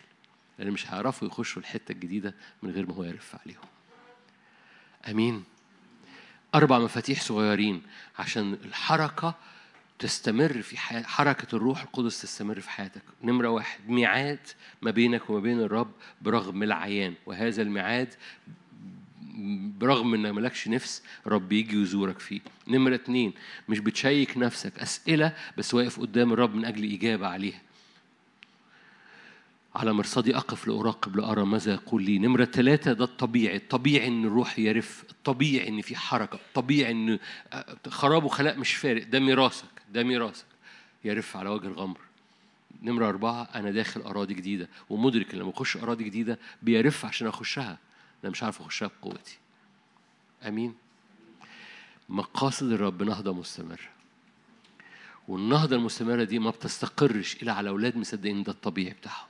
لأن مش هيعرفوا يخشوا الحتة الجديدة من غير ما هو يرف عليهم. أمين. أربع مفاتيح صغيرين عشان الحركة تستمر في حياة حركة الروح القدس تستمر في حياتك. نمرة واحد ميعاد ما بينك وما بين الرب برغم العيان وهذا الميعاد برغم إنك مالكش نفس رب يجي يزورك فيه. نمرة اتنين مش بتشيك نفسك. أسئلة بس واقف قدام الرب من أجل إجابة عليها. على مرصدي أقف لأراقب لأرى ماذا يقول لي. نمرة ثلاثة ده الطبيعي. الطبيعي إن الروح يرف. الطبيعي إن في حركة. الطبيعي إن خراب وخلاء مش فارق. ده ميراثك. ده ميراثك. يرف على وجه الغمر. نمرة أربعة أنا داخل أراضي جديدة. ومدرك إن لما أخش أراضي جديدة بيرف عشان أخشها. أنا مش عارف أخشها بقوتي. أمين. مقاصد الرب نهضة مستمرة. والنهضة المستمرة دي ما بتستقرش إلا على أولاد مصدقين ده الطبيعي بتاعهم.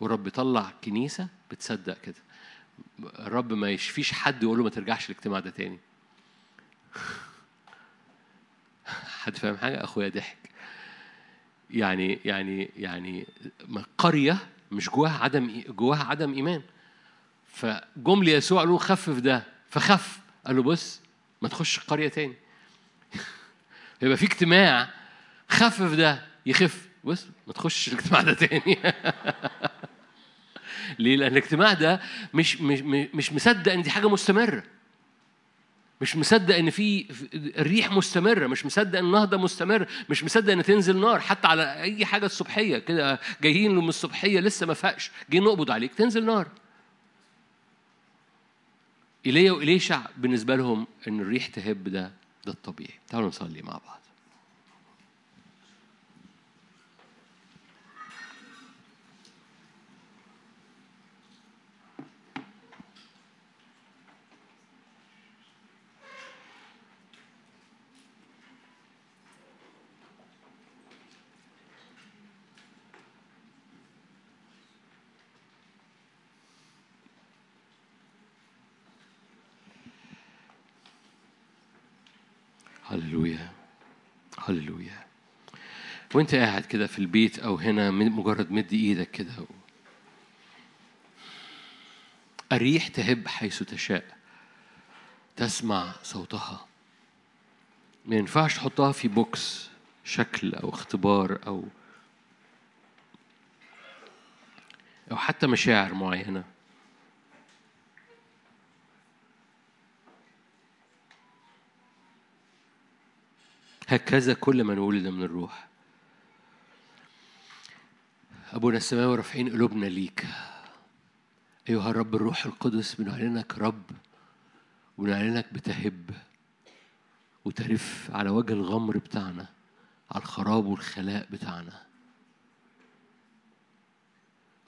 والرب يطلع كنيسة بتصدق كده. الرب ما يشفيش حد يقول له ما ترجعش الاجتماع ده تاني. [laughs] حد فاهم حاجة؟ أخويا ضحك. يعني يعني يعني قرية مش جواها عدم جواها عدم إيمان. فجم ليسوع قالوا خفف ده. فخف. قال له بص ما تخش القرية تاني. [laughs] يبقى في اجتماع. خفف ده. يخف. بص ما تخش الاجتماع ده تاني. [laughs] ليه؟ لأن الاجتماع ده مش مش مش مصدق إن دي حاجة مستمرة. مش مصدق إن في الريح مستمرة مش مصدق إن النهضة مستمر مش مصدق إن تنزل نار حتى على أي حاجة الصبحية كده جايين من الصبحية لسه ما فاقش جايين نقبض عليك تنزل نار. إيليا وإليشع بالنسبة لهم إن الريح تهب ده ده الطبيعي. تعالوا نصلي مع بعض هللويا هللويا. وانت قاعد كده في البيت أو هنا مجرد مد إيدك كده. الريح تهب حيث تشاء. تسمع صوتها. ما ينفعش تحطها في بوكس شكل أو اختبار أو أو حتى مشاعر معينة. هكذا كل من ولد من الروح. أبونا السماوي رافعين قلوبنا ليك. أيها الرب الروح القدس بنعلنك رب ونعلنك بتهب وترف على وجه الغمر بتاعنا على الخراب والخلاء بتاعنا.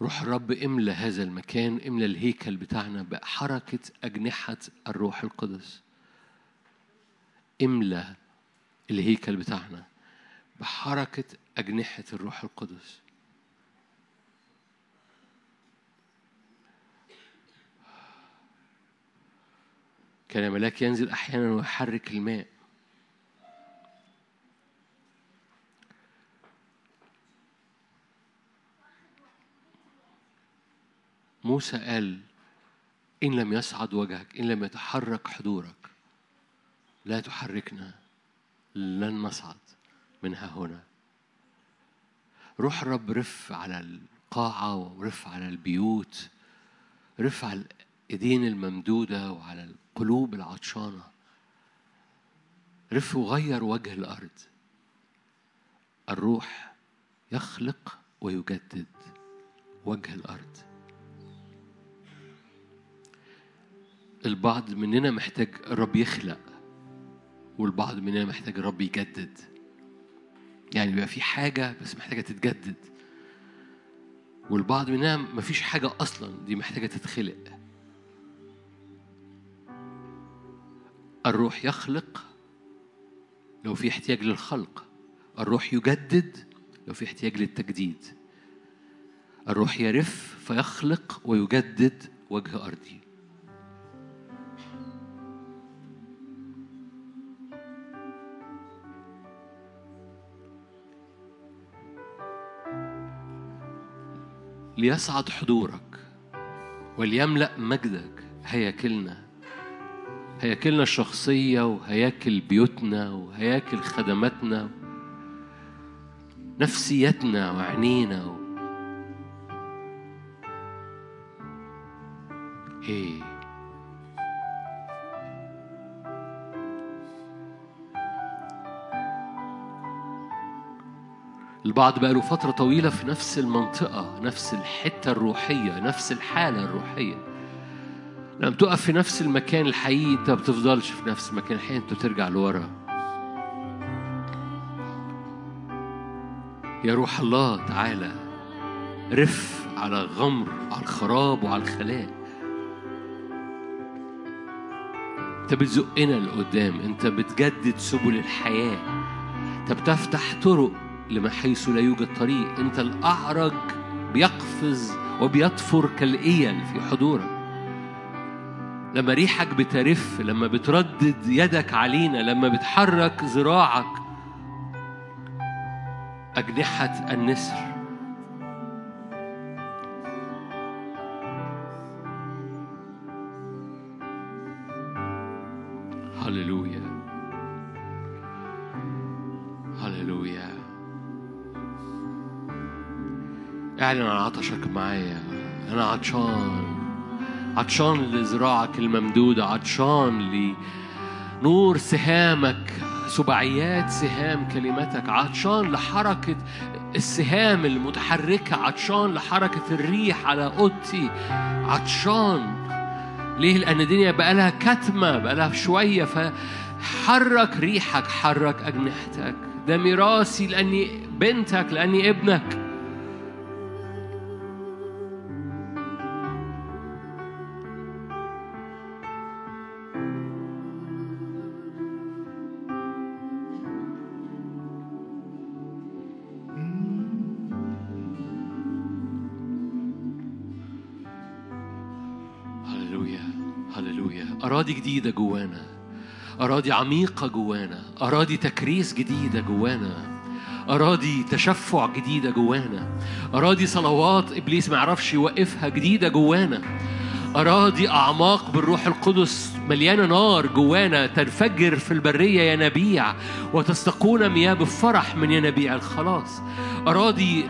روح الرب املى هذا المكان املى الهيكل بتاعنا بحركة أجنحة الروح القدس. املى الهيكل بتاعنا بحركة أجنحة الروح القدس. كان ملاك ينزل أحيانا ويحرك الماء. موسى قال إن لم يصعد وجهك إن لم يتحرك حضورك لا تحركنا. لن نصعد منها هنا. روح الرب رف على القاعة ورف على البيوت رف على الإيدين الممدودة وعلى القلوب العطشانة. رف وغير وجه الأرض. الروح يخلق ويجدد وجه الأرض. البعض مننا محتاج الرب يخلق. والبعض مننا محتاج الرب يجدد. يعني بيبقى في حاجة بس محتاجة تتجدد. والبعض مننا مفيش حاجة أصلا دي محتاجة تتخلق. الروح يخلق لو في احتياج للخلق. الروح يجدد لو في احتياج للتجديد. الروح يرف فيخلق ويجدد وجه أرضي. ليصعد حضورك وليملأ مجدك. هياكلنا هياكلنا الشخصية وهياكل بيوتنا وهياكل خدماتنا نفسيتنا وعينينا و... هي البعض بقى له فترة طويلة في نفس المنطقة نفس الحتة الروحية نفس الحالة الروحية. لما تقف في نفس المكان الحقيقي انت ما بتفضلش في نفس المكان الحقيقي انت بترجع لورا. يا روح الله تعالى رف على غمر على الخراب وعلى الخلاء. انت بتزقنا لقدام انت بتجدد سبل الحياة. انت بتفتح طرق لما حيث لا يوجد طريق أنت الأعرج بيقفز وبيطفر كالإيل في حضورك. لما ريحك بترف لما بتردد يدك علينا لما بتحرك ذراعك أجنحة النسر اعلن عن عطشك معايا. أنا عطشان. عطشان لذراعك الممدودة. عطشان لنور سهامك. سبعيات سهام كلمتك. عطشان لحركة السهام المتحركة. عطشان لحركة الريح على أوضتي. عطشان. ليه؟ لأن الدنيا بقى لها كتمة بقى لها شوية. فحرك ريحك حرك أجنحتك. ده ميراثي لأني بنتك لأني ابنك. أراضي جديدة جوانا أراضي عميقة جوانا أراضي تكريس جديدة جوانا أراضي تشفع جديدة جوانا أراضي صلوات إبليس ما يعرفش يوقفها جديدة جوانا. أراضي أعماق بالروح القدس. مليانة نار جوانا تنفجر في البرية ينابيع وتستقون مياه بفرح من ينابيع الخلاص أراضي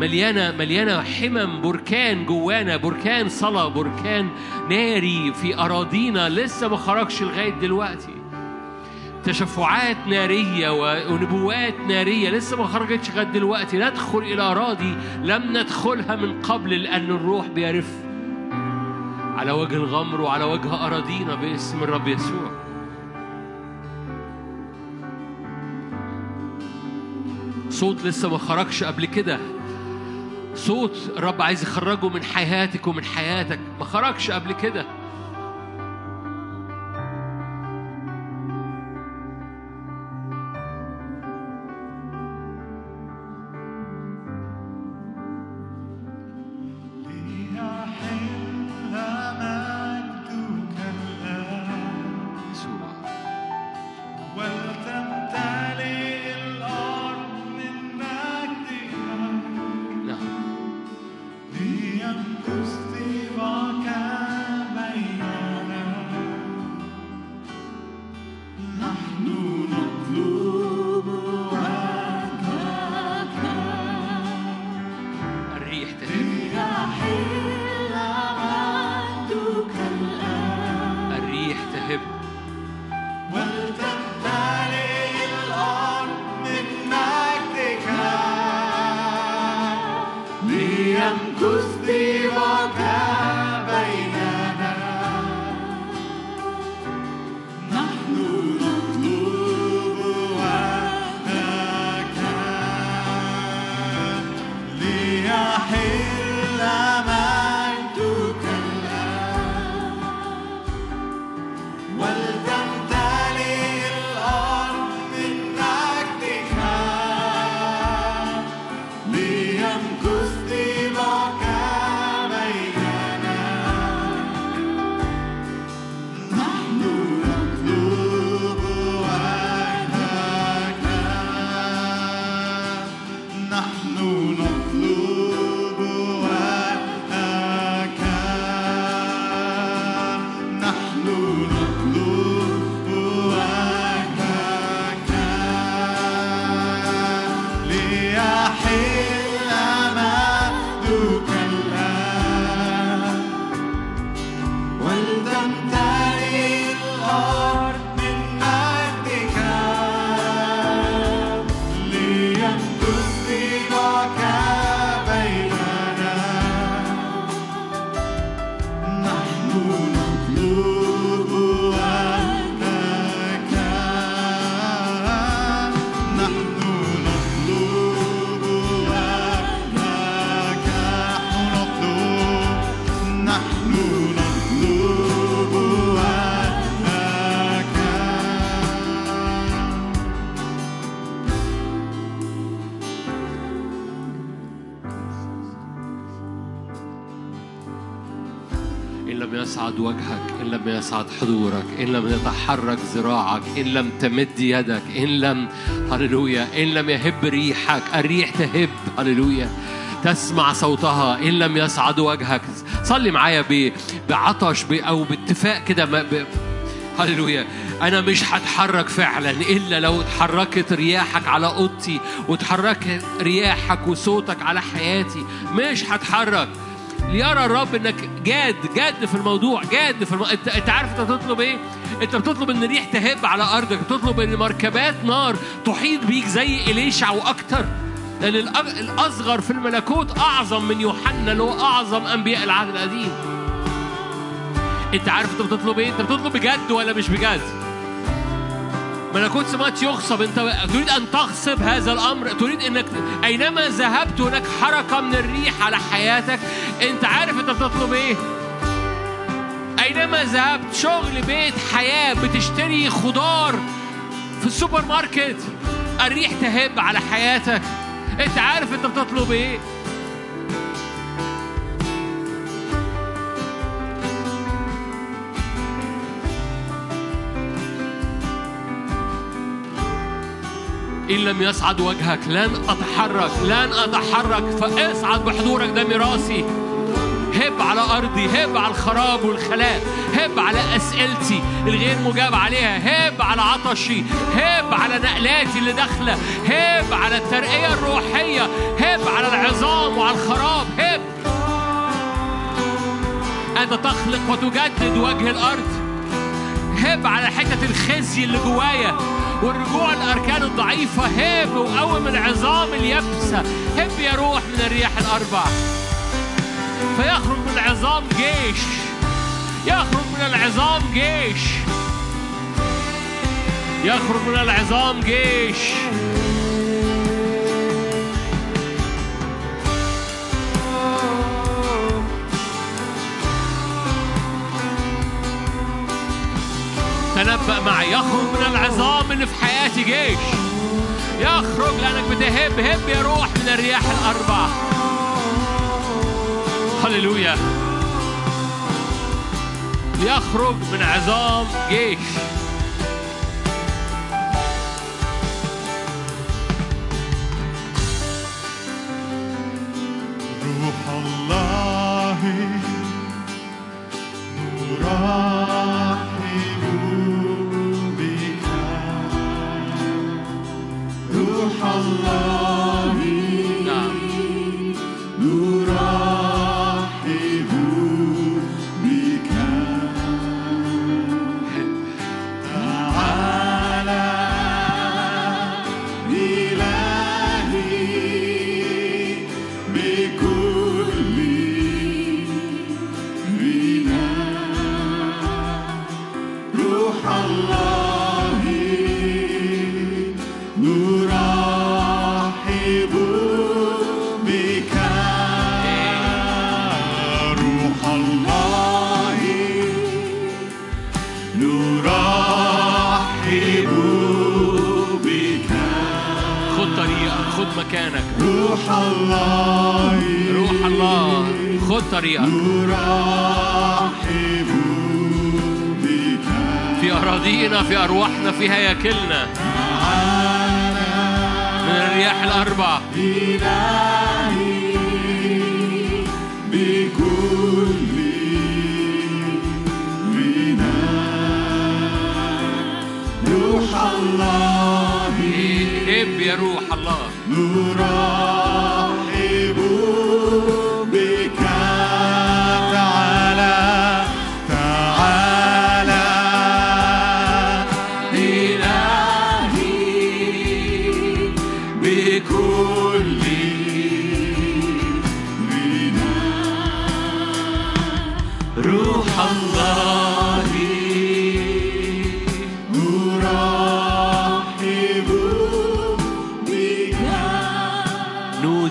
مليانة مليانة حمم بركان جوانا بركان صلاة بركان ناري في أراضينا لسه ما خرجش لغاية دلوقتي. تشفعات نارية ونبوات نارية لسه ما خرجتش لغاية دلوقتي. ندخل إلى أراضي لم ندخلها من قبل لأن الروح بيرف. على وجه الغمر وعلى وجه أراضينا باسم الرب يسوع. صوت لسه ما خرجش قبل كده. صوت الرب عايز يخرجه من حياتك ومن حياتك. ما خرجش قبل كده. حضورك إن لم يتحرك ذراعك إن لم تمد يدك إن لم هللويا إن لم يهب ريحك الريح تهب هللويا. تسمع صوتها إن لم يصعد وجهك. صلي معايا بعطش أو باتفاق كده ب- هللويا. أنا مش هتحرك فعلا إلا لو اتحركت رياحك على أوضتي وتحركت رياحك وصوتك على حياتي مش هتحرك. ليرى الرب إنك جاد جاد في الموضوع جاد في الم... انت انت عارف انت بتطلب إيه؟ انت بتطلب ان ريح تهب على ارضك بتطلب ان مركبات نار تحيط بيك زي اليشع وأكتر لأن الاصغر في الملكوت اعظم من يوحنا اللي هو اعظم انبياء العهد القديم انت عارف انت بتطلب إيه؟ انت بتطلب بجد ولا مش بجد؟ ملكوت سماوات يغصب أنت تريد أن تغصب هذا الأمر تريد إنك أينما ذهبت هناك حركة من الريح على حياتك أنت عارف أنت بتطلب إيه؟ أينما ذهبت شغل بيت حياة بتشتري خضار في السوبر ماركت الريح تهب على حياتك. أنت عارف أنت بتطلب إيه؟ إن لم يصعد وجهك لن أتحرك لن أتحرك. فاصعد بحضورك ده ميراثي. هب على أرضي هب على الخراب والخلاء هب على أسئلتي الغير مجاب عليها هب على عطشي هب على نقلاتي اللي داخلة هب على الترقية الروحية هب على العظام وعلى الخراب هب. أنت تخلق وتجدد وجه الأرض. هب على حتة الخزي اللي جوايا. والرجوع الأركان الضعيفة. هب وقوم العظام اليابسة. هب يا روح من الرياح الأربع فيخرج من العظام جيش. يخرج من العظام جيش. يخرج من العظام جيش. تنبأ معي يخرج من العظام اللي في حياتي جيش. يخرج لأنك بتهب هب يا روح من الرياح الأربع. هللويا. يخرج من عظام جيش.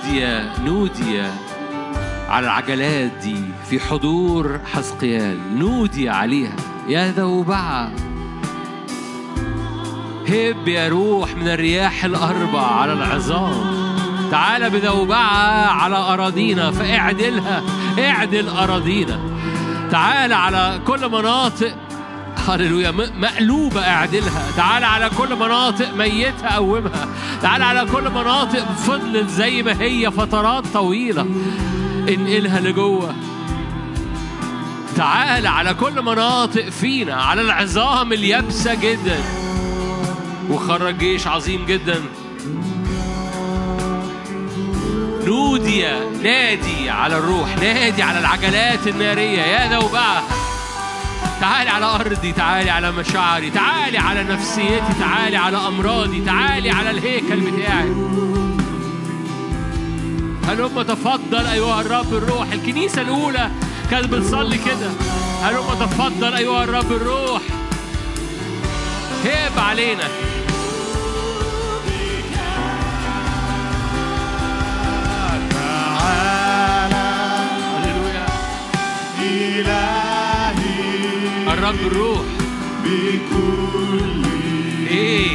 نودي نودي على العجلات دي في حضور حسقيال نودي عليها. يا ذوبعة. هب يا روح من الرياح الأربع على العظام. تعال بذوبعة على أراضينا فاعدلها. اعدل أراضينا. تعال على كل مناطق. هللويا مقلوبة اعدلها. تعال على كل مناطق ميتة قومها. تعال على كل مناطق فضلت زي ما هي فترات طويلة. انقلها لجوة. تعال على كل مناطق فينا على العظام اليابسة جدا. وخرج جيش عظيم جدا. نودي نادي على الروح نادي على العجلات النارية. يا ذوبها تعالي على أرضي تعالي على مشاعري تعالي على نفسيتي تعالي على أمراضي تعالي على الهيكل بتاعي. هلم تفضل أيها الرب الروح؟ الكنيسة الأولى كانت بتصلي كده. هلم تفضل أيها الرب الروح؟ هيب علينا. الرب الروح. إيه؟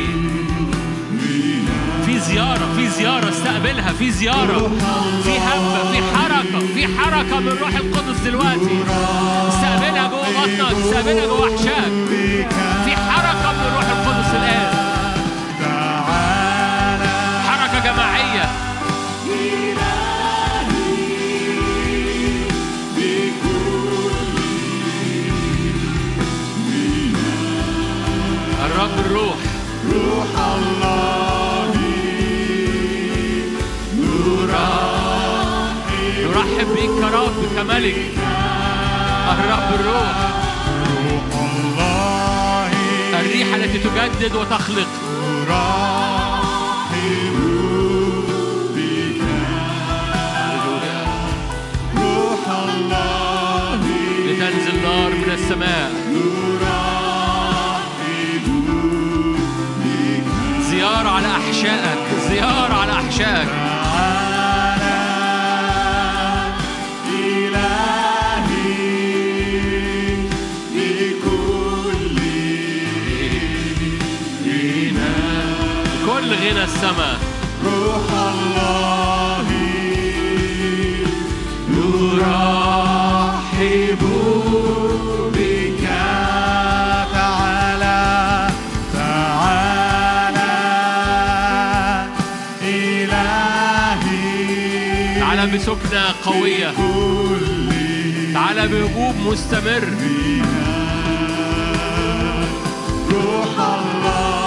في زيارة في زيارة استقبلها في زيارة. في هبة في حركة في حركة من القدس دلوقتي. استقبلها جوه بطنك استقبلها جوه أحشائك بك كرب كملك الرب الروح. الريح التي تجدد وتخلق. لتنزل نار من السماء. زيارة على أحشائك. زيارة على أحشائك. السماء. روح الله نرحب بك تعالى تعالى إلهي. تعالى بسكنة قوية. تعالى بهبوب مستمر. روح الله.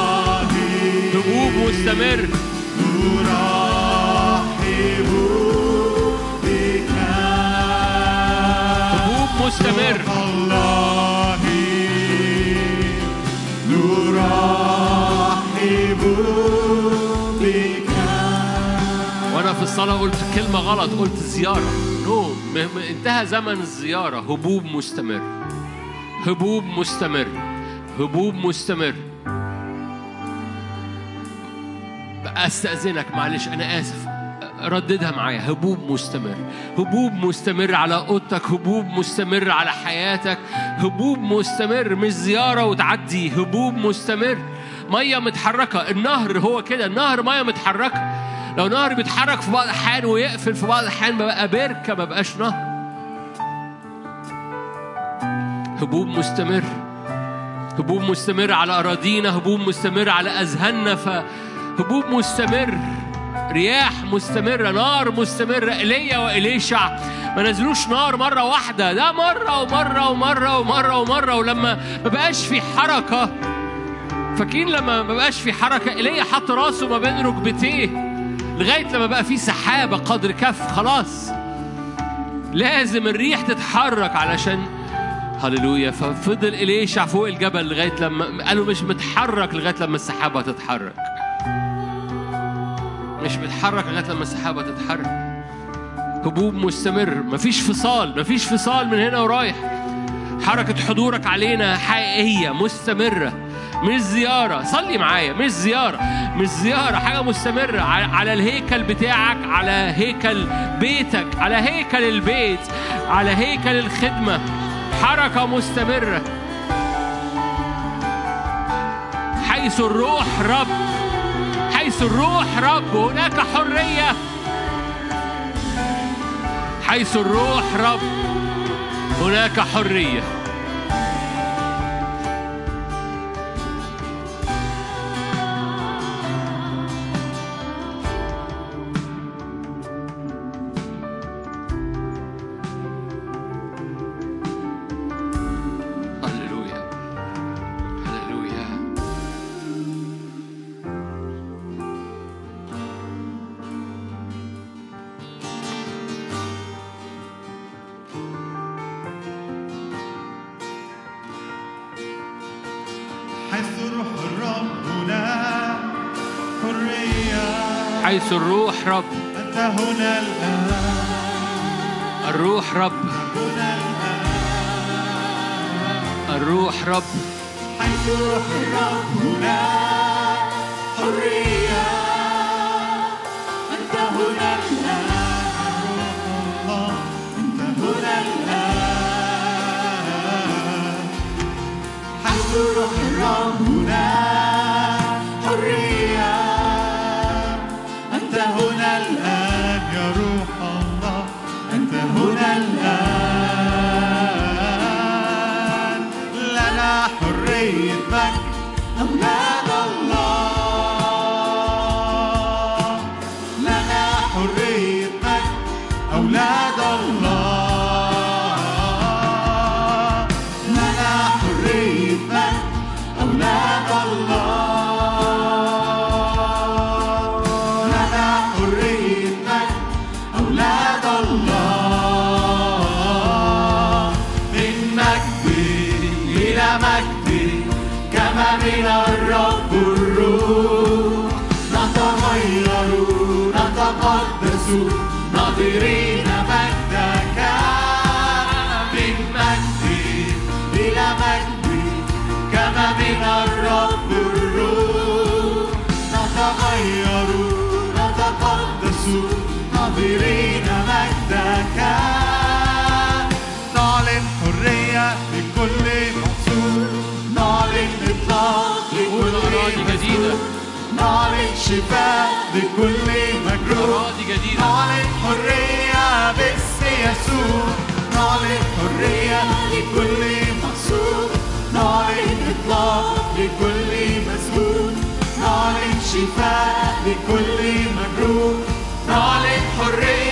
مستمر. بك هبوب مستمر. الله بك وأنا في الصلاة قلت كلمة غلط قلت زيارة. نو م- انتهى زمن الزيارة. هبوب مستمر. هبوب مستمر. هبوب مستمر. استاذنك معلش أنا آسف. رددها معايا. هبوب مستمر. هبوب مستمر على أوضتك. هبوب مستمر على حياتك. هبوب مستمر مش زياره وتعدي. هبوب مستمر. مية متحركة. النهر هو كده. النهر مية متحركة. لو نهر بيتحرك في بعض الأحيان ويقفل في بعض الأحيان بقى بركة ما بقاش نهر. هبوب مستمر. هبوب مستمر على أراضينا. هبوب مستمر على أذهاننا. فهبوب مستمر رياح مستمرة نار مستمرة إيليا وإليشع. ما نزلوش نار مرة واحدة ده مرة ومرة ومرة ومرة ومرة. ولما ما بقاش في حركة فاكرين لما ما بقاش في حركة؟ إيليا حط راسه ما بين ركبتيه لغاية لما بقى في سحابة قدر كف خلاص. لازم الريح تتحرك علشان هللويا. ففضل إليشع فوق الجبل لغاية لما قالوا مش متحرك لغاية لما السحابة تتحرك مش متحرك لغاية لما السحابة تتحرك. هبوب مستمر. مفيش فصال. مفيش فصال من هنا ورايح. حركة حضورك علينا حقيقية مستمرة. مش زيارة صلي معايا. مش زيارة مش زيارة حاجة مستمرة. على الهيكل بتاعك. على هيكل بيتك. على هيكل البيت. على هيكل الخدمة. حركة مستمرة. حيث الروح رب حيث الروح رب هناك حرية. حيث الروح رب هناك حرية. هنا الآن. الروح رب. هنا الروح رب. حيث روح الرب هناك حرية. أنت هنا الآن. أنت هنا الآن. حيث روح الرب هناك نتقدس ناظرين من مجد إلى مجد كما من الرب الروح نتغير نتقدس ناظرين مجدك نعلن حرية لكل محسوب نعلن إطلاق لكل جديدة. نعلن شفاء لكل مجروح. نعلن حرية باسم يسوع. نعلن حرية لكل مقصود. نعلن إطلاق لكل مسجون نعلن شفاء لكل مجروح نعلن حرية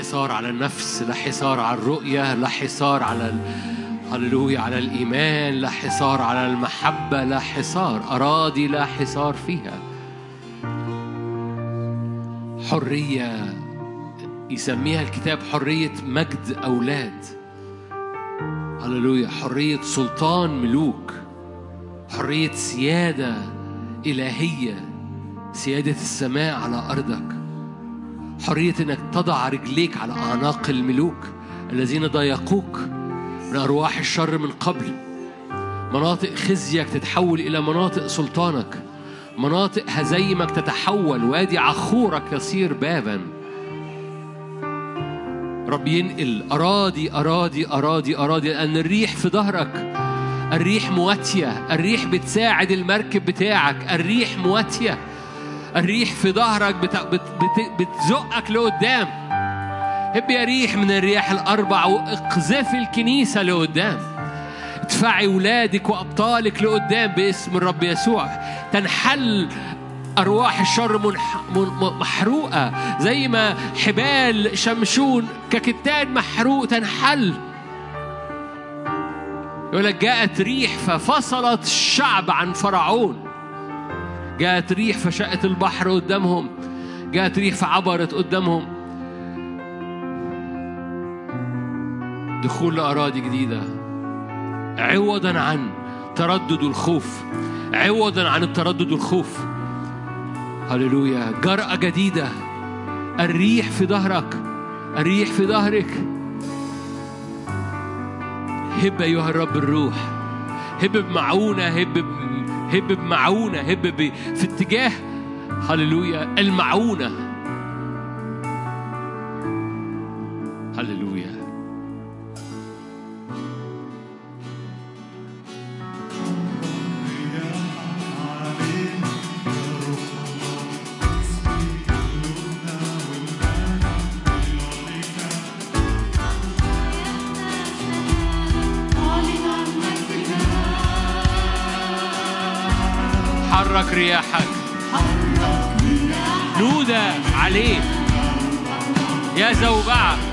حصار على النفس لا حصار على الرؤية لا حصار على ال... هللويا على الإيمان لا حصار على المحبة لا حصار أراضي لا حصار فيها. حرية يسميها الكتاب حرية مجد أولاد. هللويا حرية سلطان ملوك حرية سيادة إلهية سيادة السماء على أرضك. حرية إنك تضع رجليك على أعناق الملوك الذين ضايقوك من أرواح الشر من قبل. مناطق خزيك تتحول إلى مناطق سلطانك. مناطق هزيمك تتحول. وادي عخورك يصير بابا. رب ينقل. أراضي أراضي أراضي أراضي لأن الريح في ظهرك. الريح مواتية. الريح بتساعد المركب بتاعك. الريح مواتية. الريح في ظهرك بت... بت... بت... بتزقك لقدام. هب يا ريح من الرياح الأربع واقذفي الكنيسة لقدام. ادفعي ولادك وأبطالك لقدام باسم الرب يسوع. تنحل أرواح الشر محروقة زي ما حبال شمشون ككتان محروق تنحل. يقول لك جاءت ريح ففصلت الشعب عن فرعون. جاءت ريح فشقت البحر قدامهم. جاءت ريح فعبرت قدامهم. دخول لأراضي جديدة. عوضا عن تردد الخوف. عوضا عن التردد والخوف هللويا. جرأة جديدة. الريح في ظهرك. الريح في ظهرك. هب أيها الرب الروح. هب بمعونة. هب هب بمعونة هب في اتجاه هللويا المعونة. حرك رياحك. نودة عليه. يا زوبعة.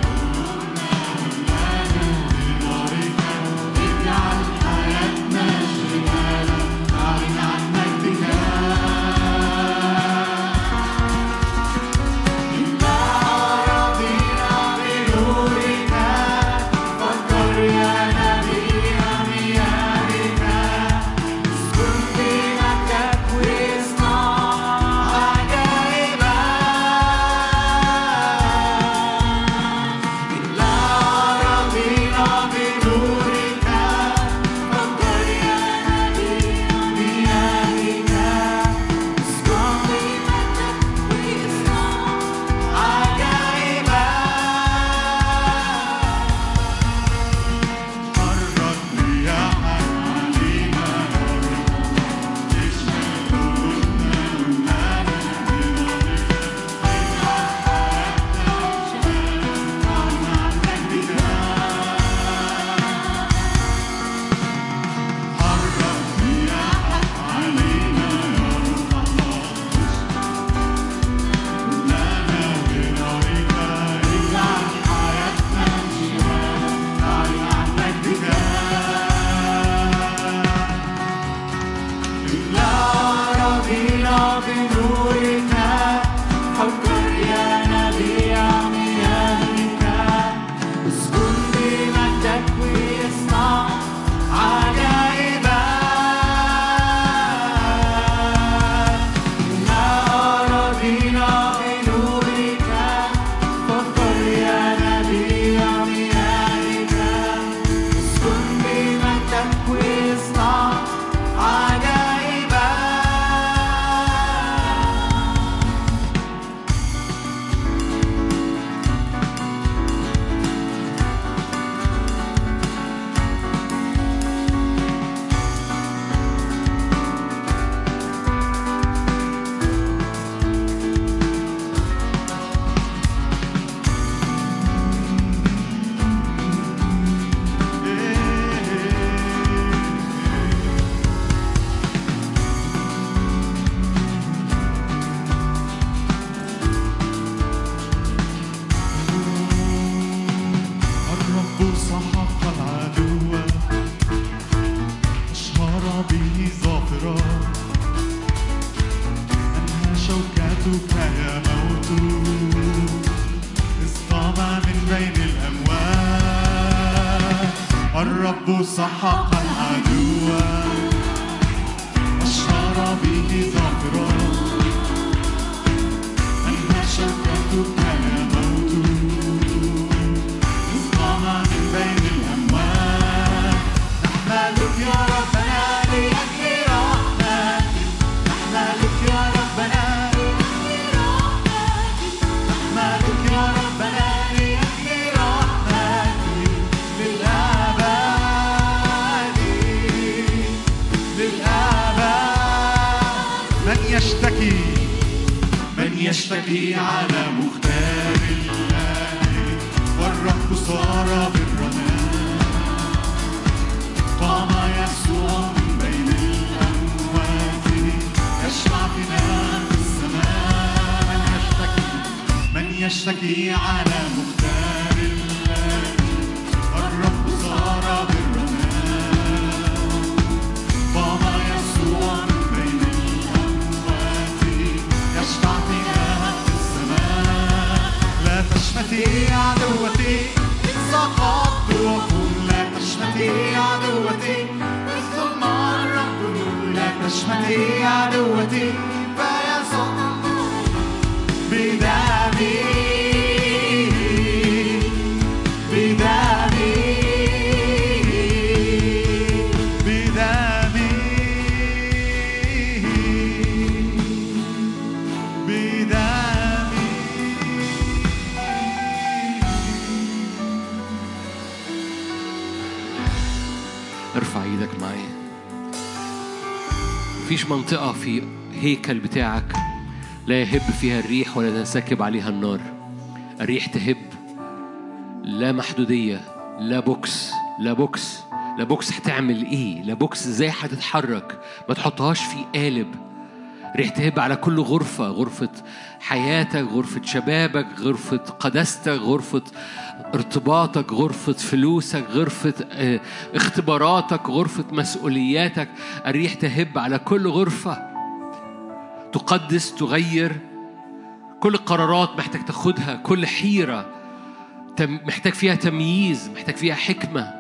نشتكي على مختار الله. الرب صار بالرمال قام يسوع من بين الأموات. يشفع إله السماء. لا تشمتي عدوتي. سقطت وقل لا تشمتي عدوتي. الظلمة الرب لا تشمتي عدوتي. مفيش منطقة في هيكل بتاعك لا يهب فيها الريح ولا تنسكب عليها النار. الريح تهب. لا محدودية لا box لا box. لا box هتعمل إيه؟ لا box إزاي هتتحرك؟ ما تحطهاش في قالب. ريح تهب على كل غرفة غرفة حياتك غرفة شبابك غرفة قداستك غرفة ارتباطك غرفة فلوسك غرفة آه، اختباراتك غرفة مسؤولياتك. الريح تهب على كل غرفة. تقدس تغير. كل قرارات محتاج تاخدها كل حيرة محتاج فيها تمييز محتاج فيها حكمة.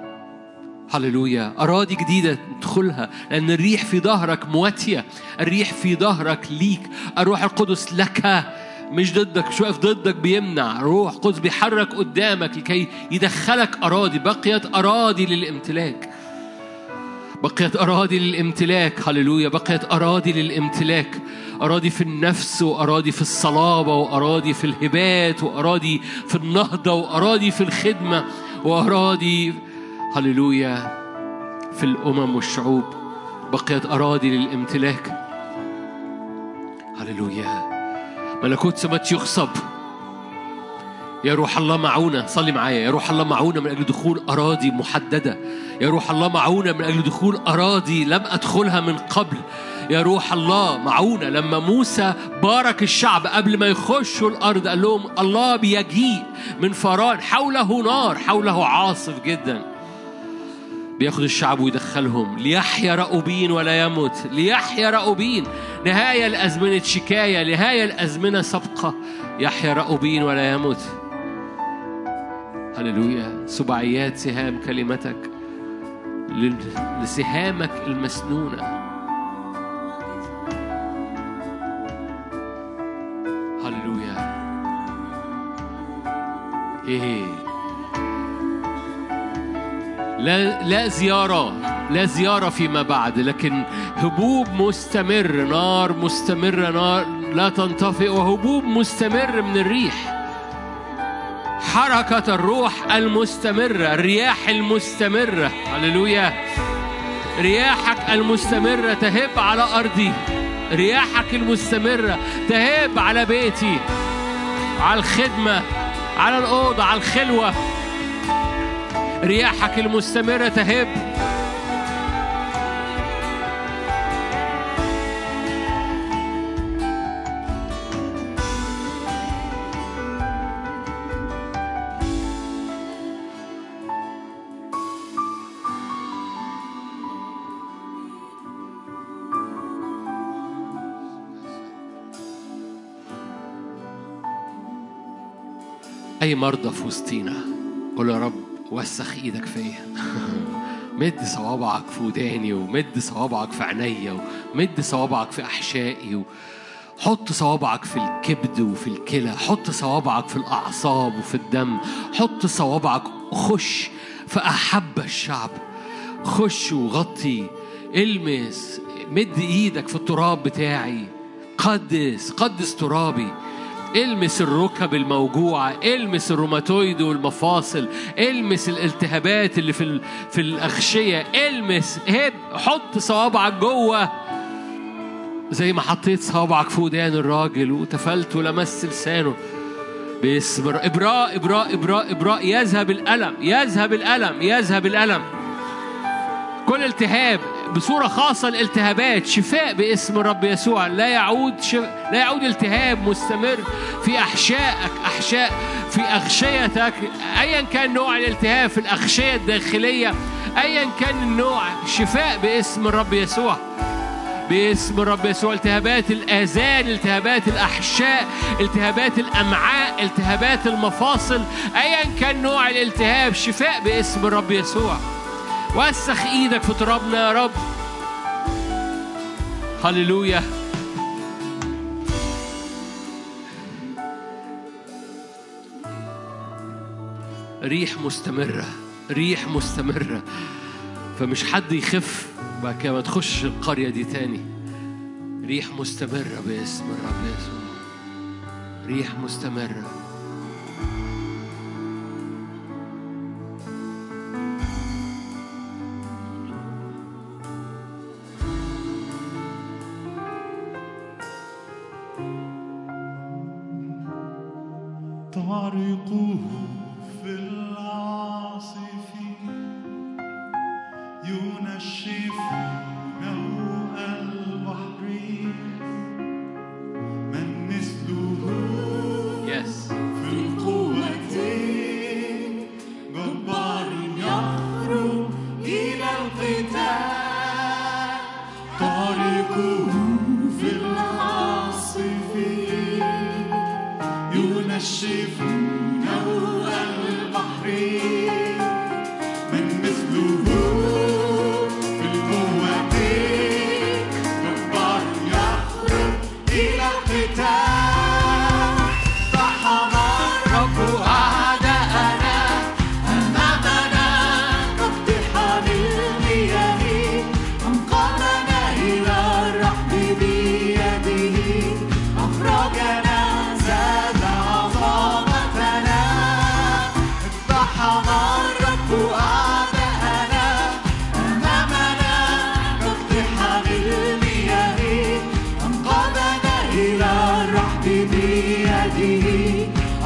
هللويا. أراضي جديدة ندخلها لأن الريح في ظهرك مواتية. الريح في ظهرك ليك. الروح القدس لك. مش ضدك مش واقف ضدك بيمنع. روح قدس بيحرك قدامك لكي يدخلك أراضي. بقيت أراضي للامتلاك. بقيت أراضي للامتلاك. هللويا. بقيت أراضي للامتلاك. أراضي في النفس وأراضي في الصلابة وأراضي في الهبات وأراضي في النهضة وأراضي في الخدمة وأراضي هللويا في الأمم والشعوب. بقيت أراضي للامتلاك. هللويا. ملكوت سمات يخصب يا روح الله معونا صلي معايا. يا روح الله معونا من أجل دخول أراضي محددة. يا روح الله معونا من أجل دخول أراضي لم أدخلها من قبل. يا روح الله معونا لما موسى بارك الشعب قبل ما يخشوا الأرض قال لهم الله بيجيء من فران حوله نار حوله عاصف جدا. بياخد الشعب ويدخلهم. ليحيا رأوبين ولا يموت. ليحيا رأوبين نهاية لأزمنة شكاية نهاية لأزمنة سابقة يحيا رأوبين ولا يموت. هللويا. سبعيات سهام كلمتك لسهامك المسنونة. إيه. لا لا زيارة لا زيارة فيما بعد لكن هبوب مستمر نار مستمرة نار لا تنطفئ وهبوب مستمر من الريح. حركة الروح المستمرة الرياح المستمرة. هللويا. رياحك المستمرة تهب على أرضي. رياحك المستمرة تهب على بيتي. على الخدمة. على الأوضة على الخلوة. رياحك المستمرة تهب. أي مرضى في وسطينا؟ قول يا رب وسخ إيدك فيا. [laughs] مد صوابعك في وداني ومد صوابعك في عينيا ومد صوابعك في أحشائي. حط صوابعك في الكبد وفي الكلى حط صوابعك في الأعصاب وفي الدم حط صوابعك خش في أحب الشعب. خش وغطي إلمس مد إيدك في التراب بتاعي. قدس قدس ترابي. إلمس الركب الموجوعة إلمس الروماتويد والمفاصل إلمس الالتهابات اللي في في الأغشية إلمس هب حط صوابعك جوه. زي ما حطيت صوابعك في ودان الراجل وتفلت ولمست لسانه. باسم إبراء إبراء إبراء إبراء يذهب الألم يذهب الألم يذهب الألم. كل التهاب. بصورة خاصة الالتهابات شفاء باسم الرب يسوع. لا يعود شف... لا يعود التهاب مستمر في أحشائك أحشاء في أغشيتك. أيا كان نوع الالتهاب في الأغشية الداخلية أيا كان النوع شفاء باسم الرب يسوع. باسم الرب يسوع. التهابات الآذان التهابات الأحشاء التهابات الأمعاء التهابات المفاصل. أيا كان نوع الالتهاب شفاء باسم الرب يسوع. وسخ إيدك في ترابنا يا رب. هللويا. ريح مستمرة ريح مستمرة. فمش حد يخف بعد كده ما تخش القرية دي تاني. ريح مستمرة باسم الرب يسوع. ريح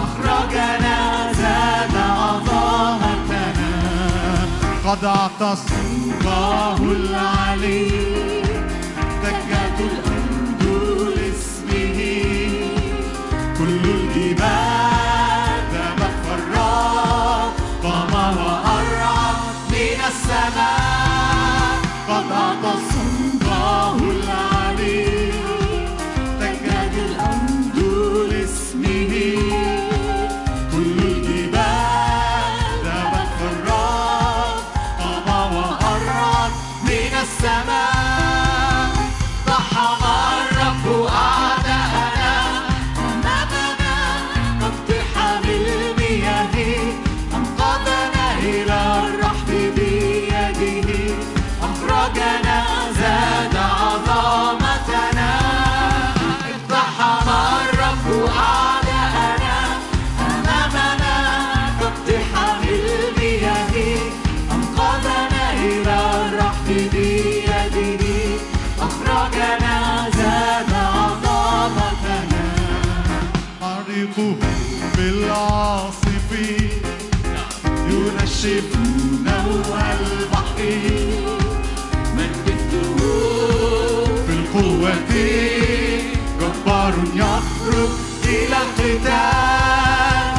أخرجنا زاد عظمتنا قد اعتصم صوته العليم شفنا البحر. جبار يخرج إلى القتال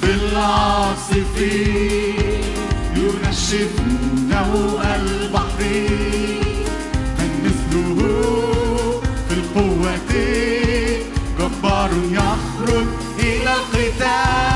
في البحر. من مثله في القوة. جبار يخرج إلى القتال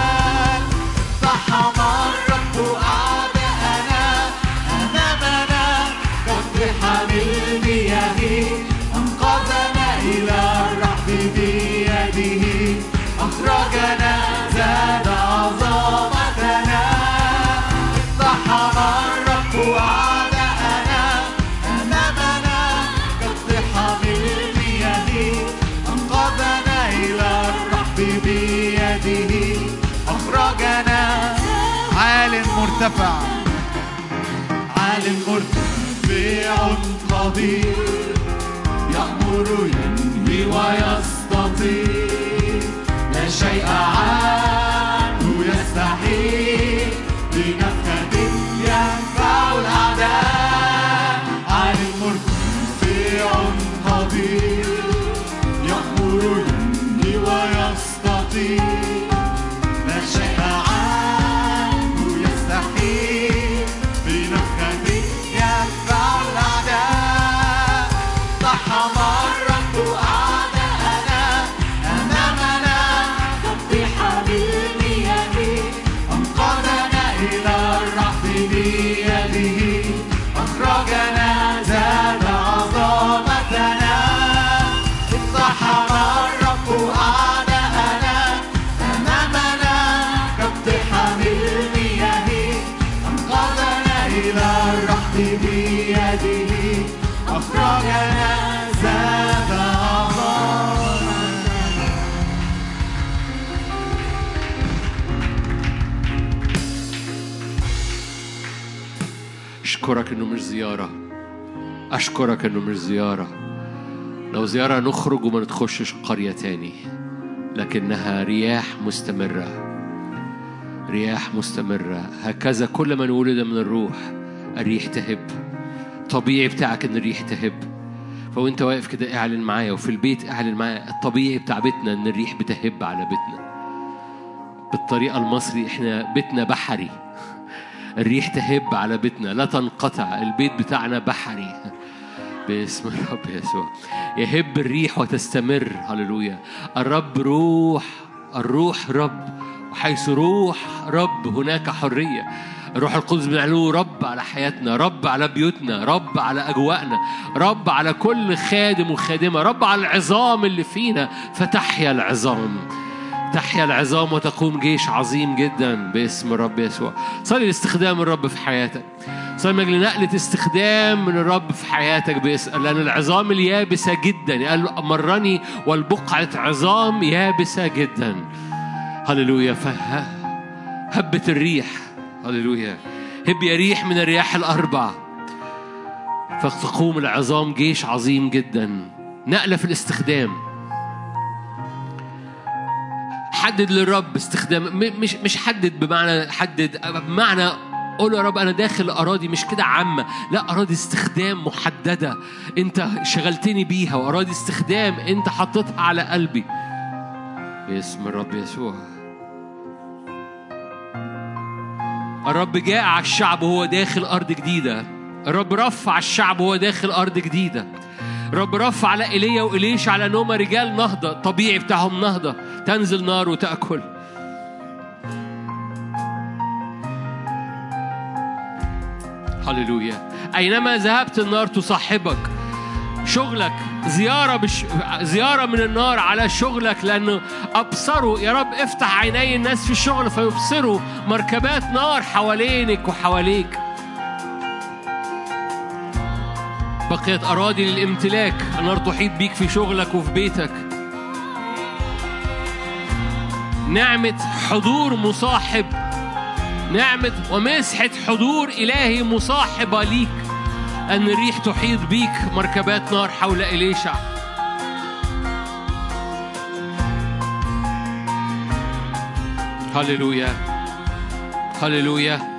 يرفع عالم مرتفع قدير يأمر ينهي ويستطيع. لا شيء عالم زيارة أشكرك إنه مش زيارة. لو زيارة نخرج وما نتخشش قرية تاني. لكنها رياح مستمرة. رياح مستمرة. هكذا كل من ولد من الروح الريح تهب. طبيعي بتاعك إن الريح تهب. فوأنت واقف كده اعلن معايا وفي البيت اعلن معايا. الطبيعي بتاع بيتنا إن الريح بتهب على بيتنا. بالطريقة المصري إحنا بيتنا بحري. الريح تهب على بيتنا لا تنقطع البيت بتاعنا بحري. باسم الرب يسوع. يهب الريح وتستمر. هللويا. الرب روح الروح رب. وحيث روح رب هناك حرية. الروح القدس بنعلنه رب على حياتنا رب على بيوتنا رب على أجواءنا رب على كل خادم وخادمة رب على العظام اللي فينا. فتحيا العظام. تحيا العظام وتقوم جيش عظيم جدا باسم الرب يسوع. صلي لاستخدام الرب في حياتك. صلي من نقلة استخدام من الرب في حياتك باسم لأن العظام اليابسة جدا. قال مرني والبقعة عظام يابسة جدا. هللويا. فه هبت الريح. هللويا. هب يا ريح من الرياح الأربع. فتقوم العظام جيش عظيم جدا. نقلة في الاستخدام. حدد للرب استخدام مش مش حدد بمعنى حدد بمعنى قول يا رب أنا داخل أراضي مش كده عامة لا أراضي استخدام محددة أنت شغلتني بيها وأراضي استخدام أنت حطيتها على قلبي. باسم الرب يسوع. الرب جاء على الشعب وهو داخل أرض جديدة. الرب رفع الشعب وهو داخل أرض جديدة. الرب رفع على إيليا وإليش على ان رجال نهضة طبيعي بتاعهم نهضة. تنزل نار وتأكل. هللويا. أينما ذهبت النار تصاحبك شغلك زيارة بش... زيارة من النار على شغلك لأنه أبصروا يا رب افتح عيني الناس في الشغل فيبصروا مركبات نار حوالينك وحواليك. بقيت أراضي للامتلاك. النار تحيط بيك في شغلك وفي بيتك. نعمة حضور مصاحب. نعمة ومسحة حضور إلهي مصاحبة ليك. أن الريح تحيط بيك مركبات نار حول إليشع. هللويا. هللويا.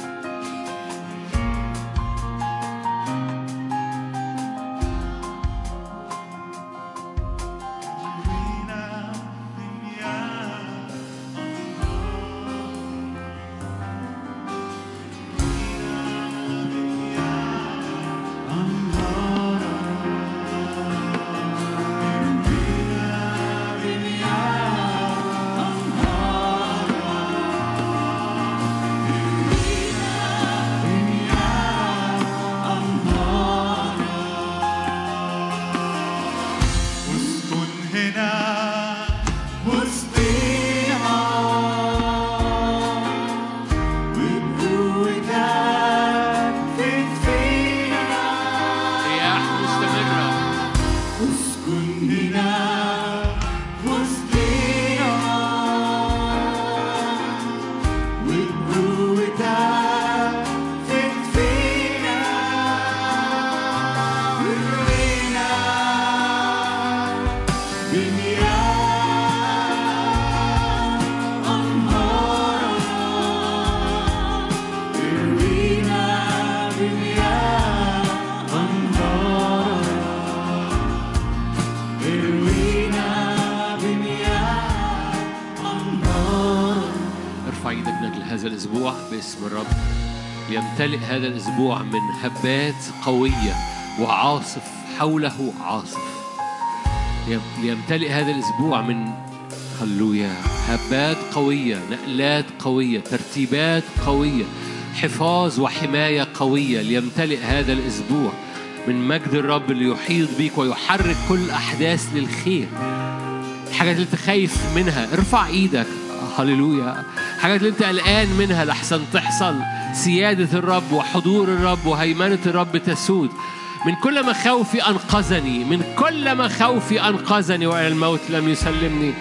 ليمتلئ هذا الأسبوع من هبات قوية وعاصف حوله عاصف. ليم- ليمتلئ هذا الأسبوع من هللويا هبات قوية نقلات قوية ترتيبات قوية حفاظ وحماية قوية. ليمتلئ هذا الأسبوع من مجد الرب اللي يحيط بيك ويحرك كل أحداث للخير. الحاجات اللي انت خايف منها ارفع إيدك. هللويا. الحاجات اللي انت قلقان منها لحسن تحصل. سيادة الرب وحضور الرب وهيمنة الرب تسود. من كل مخاوفي أنقذني من كل مخاوفي أنقذني وإلى الموت لم يسلمني.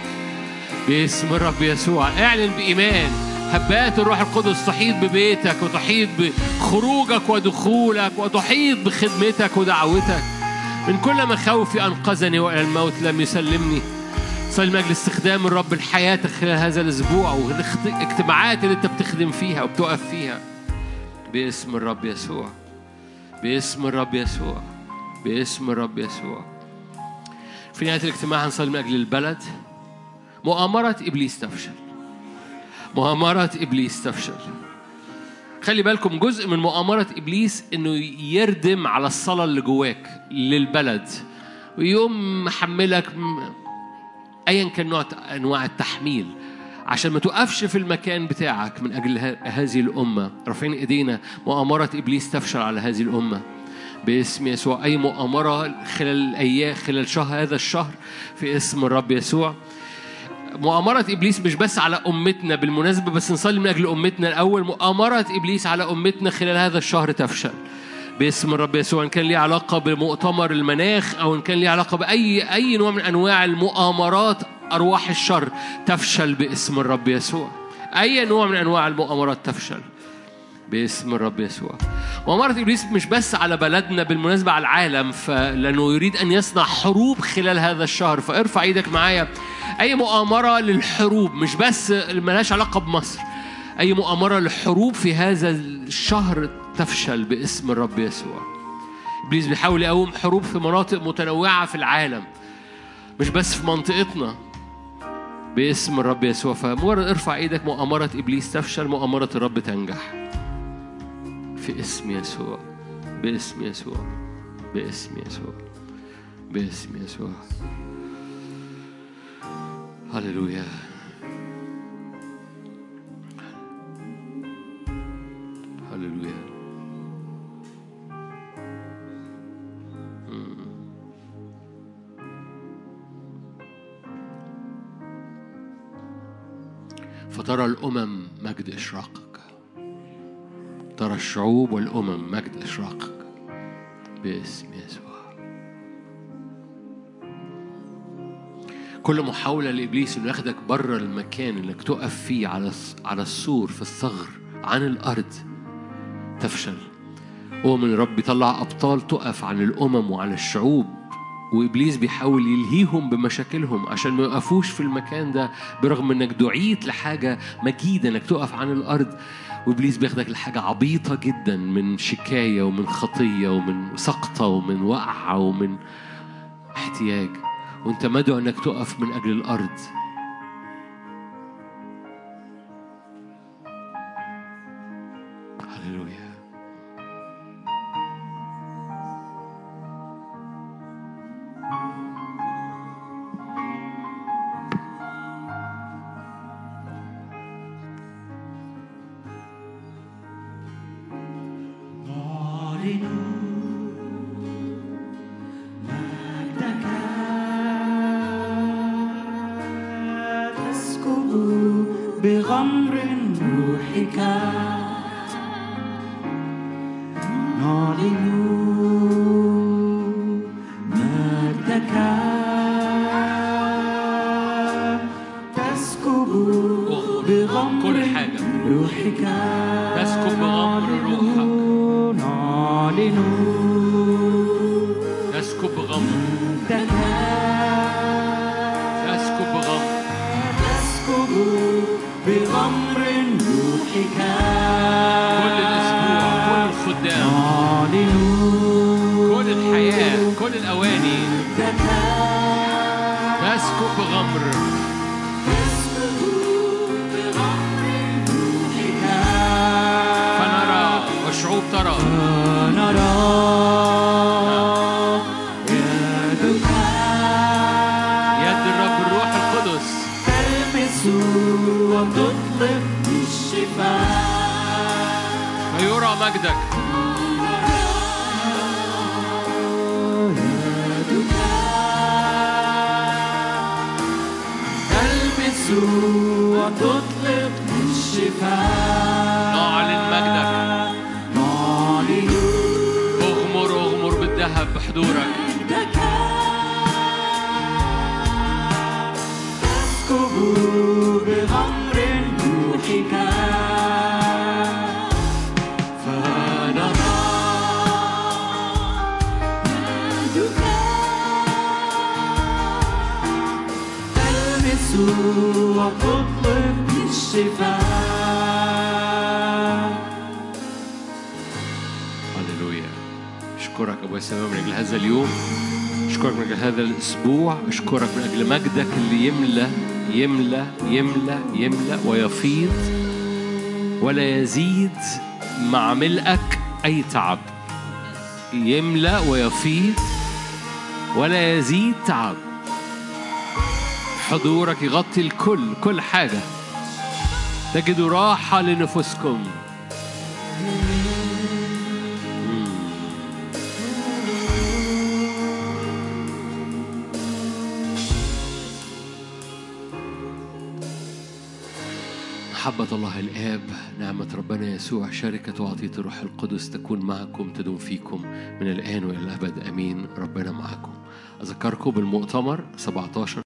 باسم الرب يسوع. اعلن بإيمان. هبات الروح القدس تحيط ببيتك وتحيط بخروجك ودخولك وتحيط بخدمتك ودعوتك. من كل مخاوفي أنقذني وإلى الموت لم يسلمني. صلي من أجل استخدام الرب لحياتك خلال هذا الأسبوع والاجتماعات اللي أنت بتخدم فيها وبتقف فيها. باسم الرب يسوع. باسم الرب يسوع. باسم الرب يسوع. في نهاية الاجتماع هنصلي من أجل البلد. مؤامرة إبليس تفشل. مؤامرة إبليس تفشل. خلي بالكم جزء من مؤامرة إبليس إنه يردم على الصلاة اللي جواك للبلد. ويقوم محملك أيا كان نوع أنواع التحميل. عشان ما توقفش في المكان بتاعك من أجل هذه الأمة. رافعين إيدينا. مؤامرة إبليس تفشل على هذه الأمة. باسم يسوع. أي مؤامرة خلال الأيام خلال شهر هذا الشهر في اسم الرب يسوع. مؤامرة إبليس مش بس على أمتنا بالمناسبة بس نصلي من أجل أمتنا الأول. مؤامرة إبليس على أمتنا خلال هذا الشهر تفشل. باسم الرب يسوع. إن كان ليه علاقة بمؤتمر المناخ أو إن كان ليه علاقة بأي أي نوع من أنواع المؤامرات أرواح الشر تفشل باسم الرب يسوع. أي نوع من أنواع المؤامرات تفشل باسم الرب يسوع. مؤامرة إبليس مش بس على بلدنا بالمناسبة على العالم فلأنه يريد أن يصنع حروب خلال هذا الشهر. فارفع إيدك معايا. أي مؤامرة للحروب مش بس ملهاش علاقة بمصر. أي مؤامرة للحروب في هذا الشهر تفشل باسم الرب يسوع. إبليس بيحاول يقوم حروب في مناطق متنوعة في العالم مش بس في منطقتنا. باسم الرب يسوع. فمجرد ارفع إيدك. مؤامرة إبليس. تفشل. مؤامرة الرب تنجح. في اسم يسوع. باسم يسوع. باسم يسوع. باسم يسوع. هللويا. هللويا. فترى الأمم مجد إشراقك. ترى الشعوب والأمم مجد إشراقك. باسم يسوع. كل محاولة لإبليس إنه ياخدك بره المكان اللي تقف فيه على على السور في الثغر عن الأرض تفشل. هو من الرب بيطلع أبطال تقف عن الأمم وعن الشعوب. وإبليس بيحاول يلهيهم بمشاكلهم عشان ما يقفوش في المكان ده برغم إنك دعيت لحاجة مجيدة إنك تقف عن الأرض. وإبليس بياخدك لحاجة عبيطة جدا من شكاية ومن خطية ومن سقطة ومن وقعة ومن احتياج. وأنت مدعو إنك تقف من أجل الأرض. يملى يملى يملى يملى ويفيض ولا يزيد مع ملئك أي تعب. يملى ويفيض ولا يزيد تعب. حضورك يغطي الكل كل حاجة. تجدوا راحة لنفوسكم. محبة الله الآب نعمة ربنا يسوع شركة وعطية الروح القدس تكون معكم تدوم فيكم من الآن وإلى الأبد. أمين. ربنا معكم. أذكركم بالمؤتمر 17